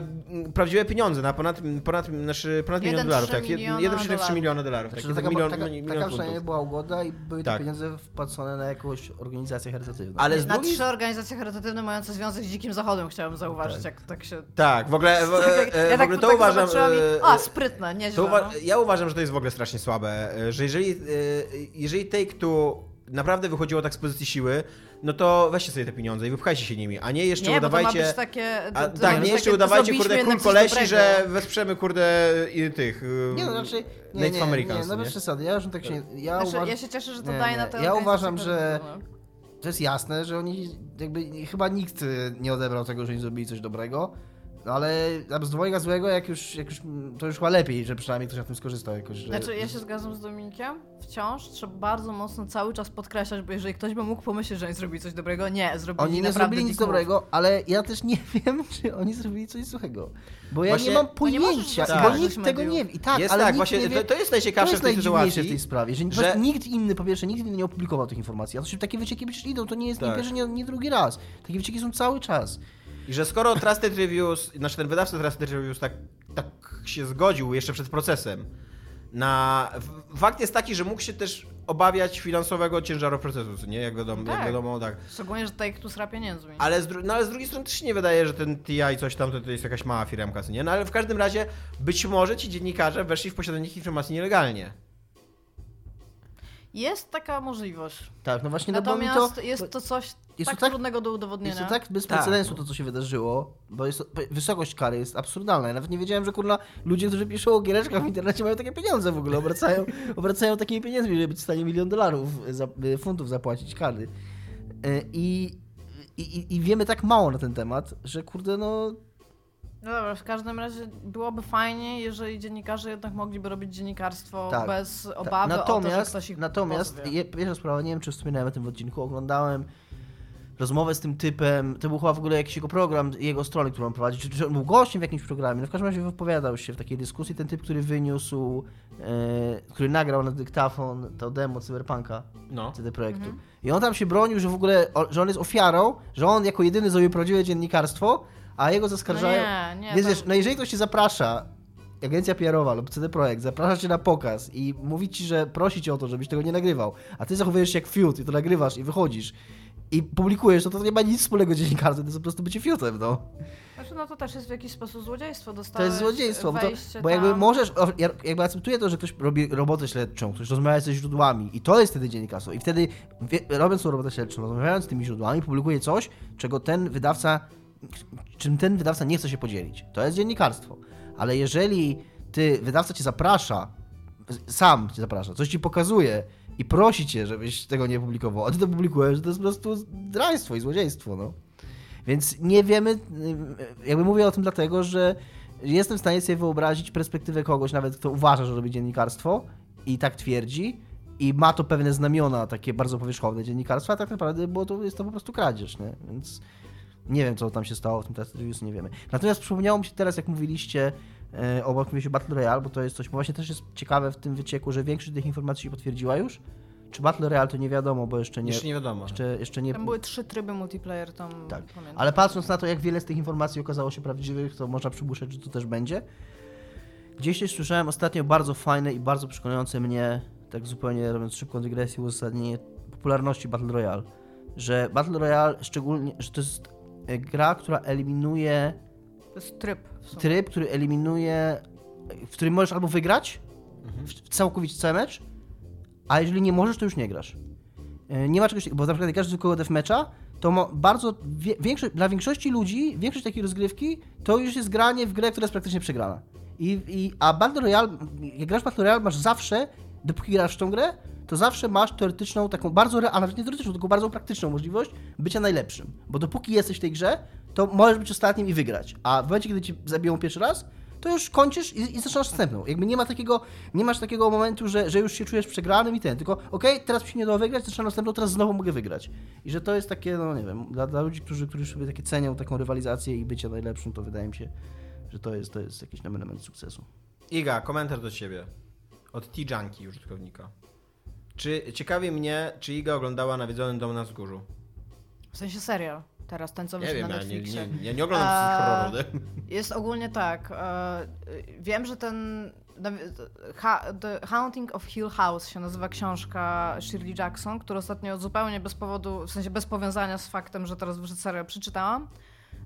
prawdziwe pieniądze, na ponad, ponad, znaczy ponad milion 1,3 dolarów. Tak, miliona 1,3 dolarów. miliona dolarów. Tak, Znaczy, tak, taka, milion, taka, milion taka przynajmniej była ugoda i były te Tak. pieniądze wpłacone na jakąś organizację charytatywną. Ale z Na drugiej trzy organizacje charytatywne mające związek z Dzikim Zachodem chciałem zauważyć, jak tak się... Tak, w ogóle, w, e, ja w tak, ogóle to tak uważam. i... e, A, sprytne, nieźle. Uwa- no. ja uważam, że to jest w ogóle strasznie słabe, e, że jeżeli, e, jeżeli Take-Two naprawdę wychodziło tak z pozycji siły, no to weźcie sobie te pieniądze i wypchajcie się nimi, a nie jeszcze Nie, bo to ma udawajcie... być takie... A, to- to tak, nie jeszcze takie, udawajcie, zrobiliśmy kurde, król kolesi, dobrego. że wesprzemy, kurde, i tych... e, Nie, no znaczy, nie, nie, Native nie, Americans, no bez nie? przesady, ja już tak się, ja Znaczy, uważam, ja się cieszę, że to Nie, daje nie. na te Ja uważam, że- charytatywne. to jest jasne, że oni jakby, chyba nikt y, nie odebrał tego, że oni zrobili coś dobrego, no ale z dwojga złego, jak już, jak już, to już chyba lepiej, że przynajmniej ktoś na tym skorzystał jakoś, że... Znaczy, ja się zgadzam z Dominikiem. Wciąż trzeba bardzo mocno cały czas podkreślać, bo jeżeli ktoś by mógł pomyśleć, że oni zrobili coś dobrego, nie, zrobili Oni nie zrobili nic dobrego, ale ja też nie wiem, czy oni zrobili coś złego. Bo ja Właśnie- nie mam bo nie możesz pojęcia, tak. bo oskarżyć nikt tego nie wie. I tak, jest ale tak, nikt właśnie, nie wie, to, to jest to najciekawsze jest w tej najdziwniejsze sytuacji. w tej sprawie, że, że- nikt inny, po pierwsze, nikt inny nie opublikował tych informacji. A to się takie wycieki przecież idą, to nie jest nie Tak. pierwszy, nie, nie drugi raz. Takie wycieki są cały czas. I że skoro Trusted Reviews, znaczy ten wydawca Trusted Reviews tak, tak się zgodził jeszcze przed procesem, na... Fakt jest taki, że mógł się też obawiać finansowego ciężaru procesu, nie? Jak wiadomo, jak Tak. wiadomo tak. Szczególnie, że tutaj tu sra pieniędzmi. Ale z, dru- no, ale z drugiej strony też się nie wydaje, że ten TI coś tam to, to jest jakaś mała firmka, nie? No ale w każdym razie być może ci dziennikarze weszli w posiadanie informacji nielegalnie. Jest taka możliwość. Tak, no właśnie, no bo mi Natomiast to... jest to coś jest tak, tak- trudnego do udowodnienia. Jest to tak bez Tak, precedensu no. to, co się wydarzyło, bo jest to, wysokość kary jest absurdalna. Ja nawet nie wiedziałem, że kurna ludzie, którzy piszą o giereczkach w internecie mają takie pieniądze w ogóle, obracają, obracają takimi pieniędzmi, żeby być w stanie milion dolarów, za, y, funtów zapłacić kary. Y, I, i, I wiemy tak mało na ten temat, że kurde no... No dobra, w każdym razie byłoby fajnie, jeżeli dziennikarze jednak mogliby robić dziennikarstwo Tak. bez ta- obawy o to, że natomiast, ktoś ich natomiast je, pierwsza sprawa, nie wiem czy wspominałem o tym w odcinku, oglądałem rozmowę z tym typem, to był chyba w ogóle jakiś jego program, jego strony, którą on prowadzi, czy, czy on był gościem w jakimś programie, no w każdym razie wypowiadał się w takiej dyskusji, ten typ, który wyniósł, e, który nagrał na dyktafon to demo Cyberpunka, No. CD Projektu. Mhm. I on tam się bronił, że w ogóle, o, że on jest ofiarą, że on jako jedyny zrobił prawdziwe dziennikarstwo, a jego zaskarżają... No nie, nie. Więc to- wiesz, no jeżeli ktoś cię zaprasza, agencja PR-owa lub CD Projekt, zaprasza cię na pokaz i mówi ci, że prosi cię o to, żebyś tego nie nagrywał, a ty zachowujesz się jak fiut i to nagrywasz i wychodzisz i publikujesz, to to nie ma nic wspólnego z dziennikarstwem, to jest po prostu bycie fiutem, no. Znaczy, no to też jest w jakiś sposób złodziejstwo. To Dostałeś jest złodziejstwo, bo, to, bo jakby możesz, jakby akceptuję to, że ktoś robi robotę śledczą, ktoś rozmawia ze źródłami i to jest wtedy dziennikarstwo i wtedy robiąc tą robotę śledczą, rozmawiając z tymi źródłami, publikuje coś, czego ten wydawca, czym ten wydawca nie chce się podzielić. To jest dziennikarstwo. Ale jeżeli ty, wydawca cię zaprasza, sam cię zaprasza, coś ci pokazuje i prosi cię, żebyś tego nie publikował, a ty to publikujesz, to jest po prostu zdrajstwo i złodziejstwo, no. Więc nie wiemy, jakby mówię o tym dlatego, że jestem w stanie sobie wyobrazić perspektywę kogoś, nawet kto uważa, że robi dziennikarstwo i tak twierdzi i ma to pewne znamiona takie bardzo powierzchowne dziennikarstwa, a tak naprawdę było to, jest to po prostu kradzież, nie? Więc nie wiem, co tam się stało w tym test reviews, nie wiemy. Natomiast przypomniało mi się teraz, jak mówiliście e, o mówiliście Battle Royale, bo to jest coś, bo właśnie też jest ciekawe w tym wycieku, że większość tych informacji się potwierdziła już. Czy Battle Royale to nie wiadomo, bo jeszcze nie... Jeszcze nie wiadomo. Jeszcze, jeszcze nie, Tam były trzy tryby multiplayer, tam Tak. pamiętam. ale patrząc na to, jak wiele z tych informacji okazało się prawdziwych, to można przypuszczać, że to też będzie. Gdzieś też słyszałem ostatnio bardzo fajne i bardzo przekonujące mnie, tak zupełnie robiąc szybką dygresję, uzasadnienie popularności Battle Royale. Że Battle Royale szczególnie, że to jest gra, która eliminuje To jest tryb. w sumie. tryb, który eliminuje, w którym możesz albo wygrać w całkowicie cały mecz, a jeżeli nie możesz, to już nie grasz. E, Nie ma czegoś bo na przykład jak grasz zwykłego deathmatcha, to bardzo, wie, większość, dla większości ludzi, większość takiej rozgrywki, to już jest granie w grę, która jest praktycznie przegrana. I, i, a Battle Royale, jak grasz Battle Royale, masz zawsze, dopóki grasz w tą grę, to zawsze masz teoretyczną, taką bardzo, a nawet nie teoretyczną, tylko bardzo praktyczną możliwość bycia najlepszym. Bo dopóki jesteś w tej grze, to możesz być ostatnim i wygrać. A w momencie, kiedy ci zabiją pierwszy raz, to już kończysz i, i zaczynasz następną. Jakby nie ma takiego, nie masz takiego momentu, że, że już się czujesz przegranym i ten, tylko okej, teraz mi się nie dało wygrać, zaczynam następną, teraz znowu mogę wygrać. I że to jest takie, no nie wiem, dla, dla ludzi, którzy, którzy sobie takie cenią taką rywalizację i bycie najlepszym, to wydaje mi się, że to jest, to jest jakiś element sukcesu. Iga, komentarz do ciebie. Od T-Junkie użytkownika. Czy ciekawi mnie, czy Iga oglądała Nawiedzonym Dom na Wzgórzu? W sensie serial. Teraz ten, co Nie wyszedł wiem, na ja nie, Netflixie. nie, ja nie oglądam A- horroru. Jest ogólnie tak. e, wiem, że ten. The Haunting of Hill House się nazywa książka Shirley Jackson, którą ostatnio zupełnie bez powodu, w sensie bez powiązania z faktem, że teraz wyszedł serial, przeczytałam.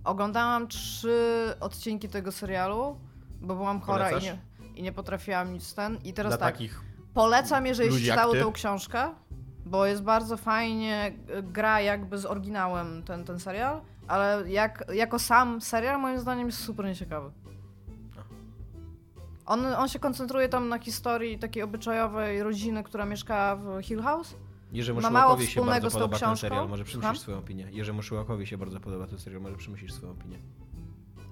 Oglądałam trzy odcinki tego serialu, bo byłam chora i nie, i nie potrafiłam nic ten. I teraz Dla tak. takich Polecam, jeżeli ludzi czytały tą książkę, bo jest bardzo fajnie, y, gra jakby z oryginałem ten, ten serial, ale jak, jako sam serial moim zdaniem jest super nieciekawy. On, on się koncentruje tam na historii takiej obyczajowej rodziny, która mieszka w Hill House. Jerzemu Ma mało Szyłakowi się bardzo podoba ten serial, może Słucham? przemyślisz swoją opinię. Jerzemu Szyłakowi się bardzo podoba ten serial, może przemyślisz swoją opinię.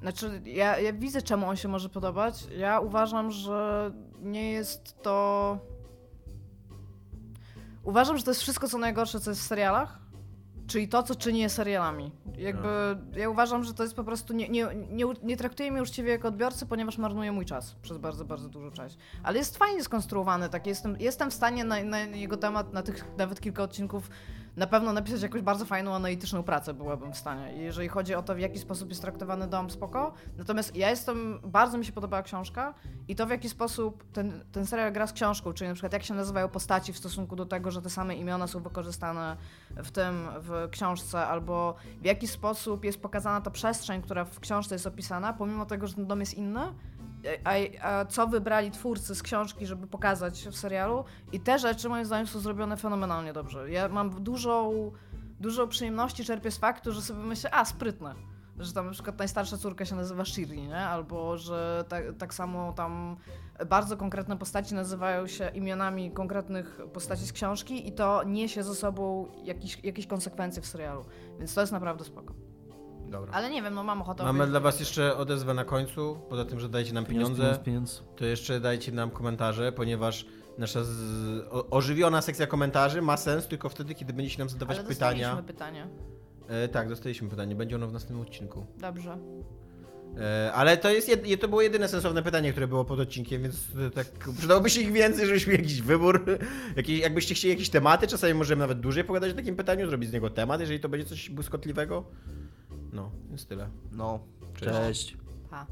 Znaczy, ja, ja widzę, czemu on się może podobać. Ja uważam, że nie jest to. Uważam, że to jest wszystko, co najgorsze, co jest w serialach. Czyli to, co czyni je serialami. Jakby ja uważam, że to jest po prostu. Nie, nie, nie, nie traktuję mnie uczciwie jako odbiorcy, ponieważ marnuje mój czas przez bardzo, bardzo dużo czasu. Ale jest fajnie skonstruowany, tak. Jestem, jestem w stanie na, na jego temat, na tych nawet kilka odcinków, na pewno napisać jakąś bardzo fajną, analityczną pracę byłabym w stanie. Jeżeli chodzi o to, w jaki sposób jest traktowany dom, spoko. Natomiast ja jestem, bardzo mi się podobała książka i to, w jaki sposób ten, ten serial gra z książką, czyli na przykład jak się nazywają postaci w stosunku do tego, że te same imiona są wykorzystane w tym, w książce, albo w jaki sposób jest pokazana ta przestrzeń, która w książce jest opisana, pomimo tego, że ten dom jest inny, a, a co wybrali twórcy z książki, żeby pokazać w serialu. I te rzeczy moim zdaniem są zrobione fenomenalnie dobrze. Ja mam dużą, dużo przyjemności czerpię z faktu, że sobie myślę, a sprytne. Że tam na przykład najstarsza córka się nazywa Shirley, nie? Albo że tak, tak samo tam bardzo konkretne postaci nazywają się imionami konkretnych postaci z książki i to niesie ze sobą jakieś konsekwencje w serialu. Więc to jest naprawdę spoko. Dobra. Ale nie wiem, no mam ochotę... Mamy dla was jeszcze odezwę na końcu. Poza tym, że dajcie nam pieniądze, Pieniądz, pieniądz. to jeszcze dajcie nam komentarze, ponieważ nasza z... o, ożywiona sekcja komentarzy ma sens tylko wtedy, kiedy będziecie nam zadawać Ale pytania. dostaliśmy pytanie. E, tak, dostaliśmy pytanie. Będzie ono w następnym odcinku. Dobrze. E, ale to, jest jed... to było jedyne sensowne pytanie, które było pod odcinkiem, więc e, tak przydałoby się ich więcej, żebyśmy jakiś wybór, jakiś, jakbyście chcieli jakieś tematy, czasami możemy nawet dłużej pogadać o takim pytaniu, zrobić z niego temat, jeżeli to będzie coś błyskotliwego. No, więc tyle. No, Cześć. cześć. Pa.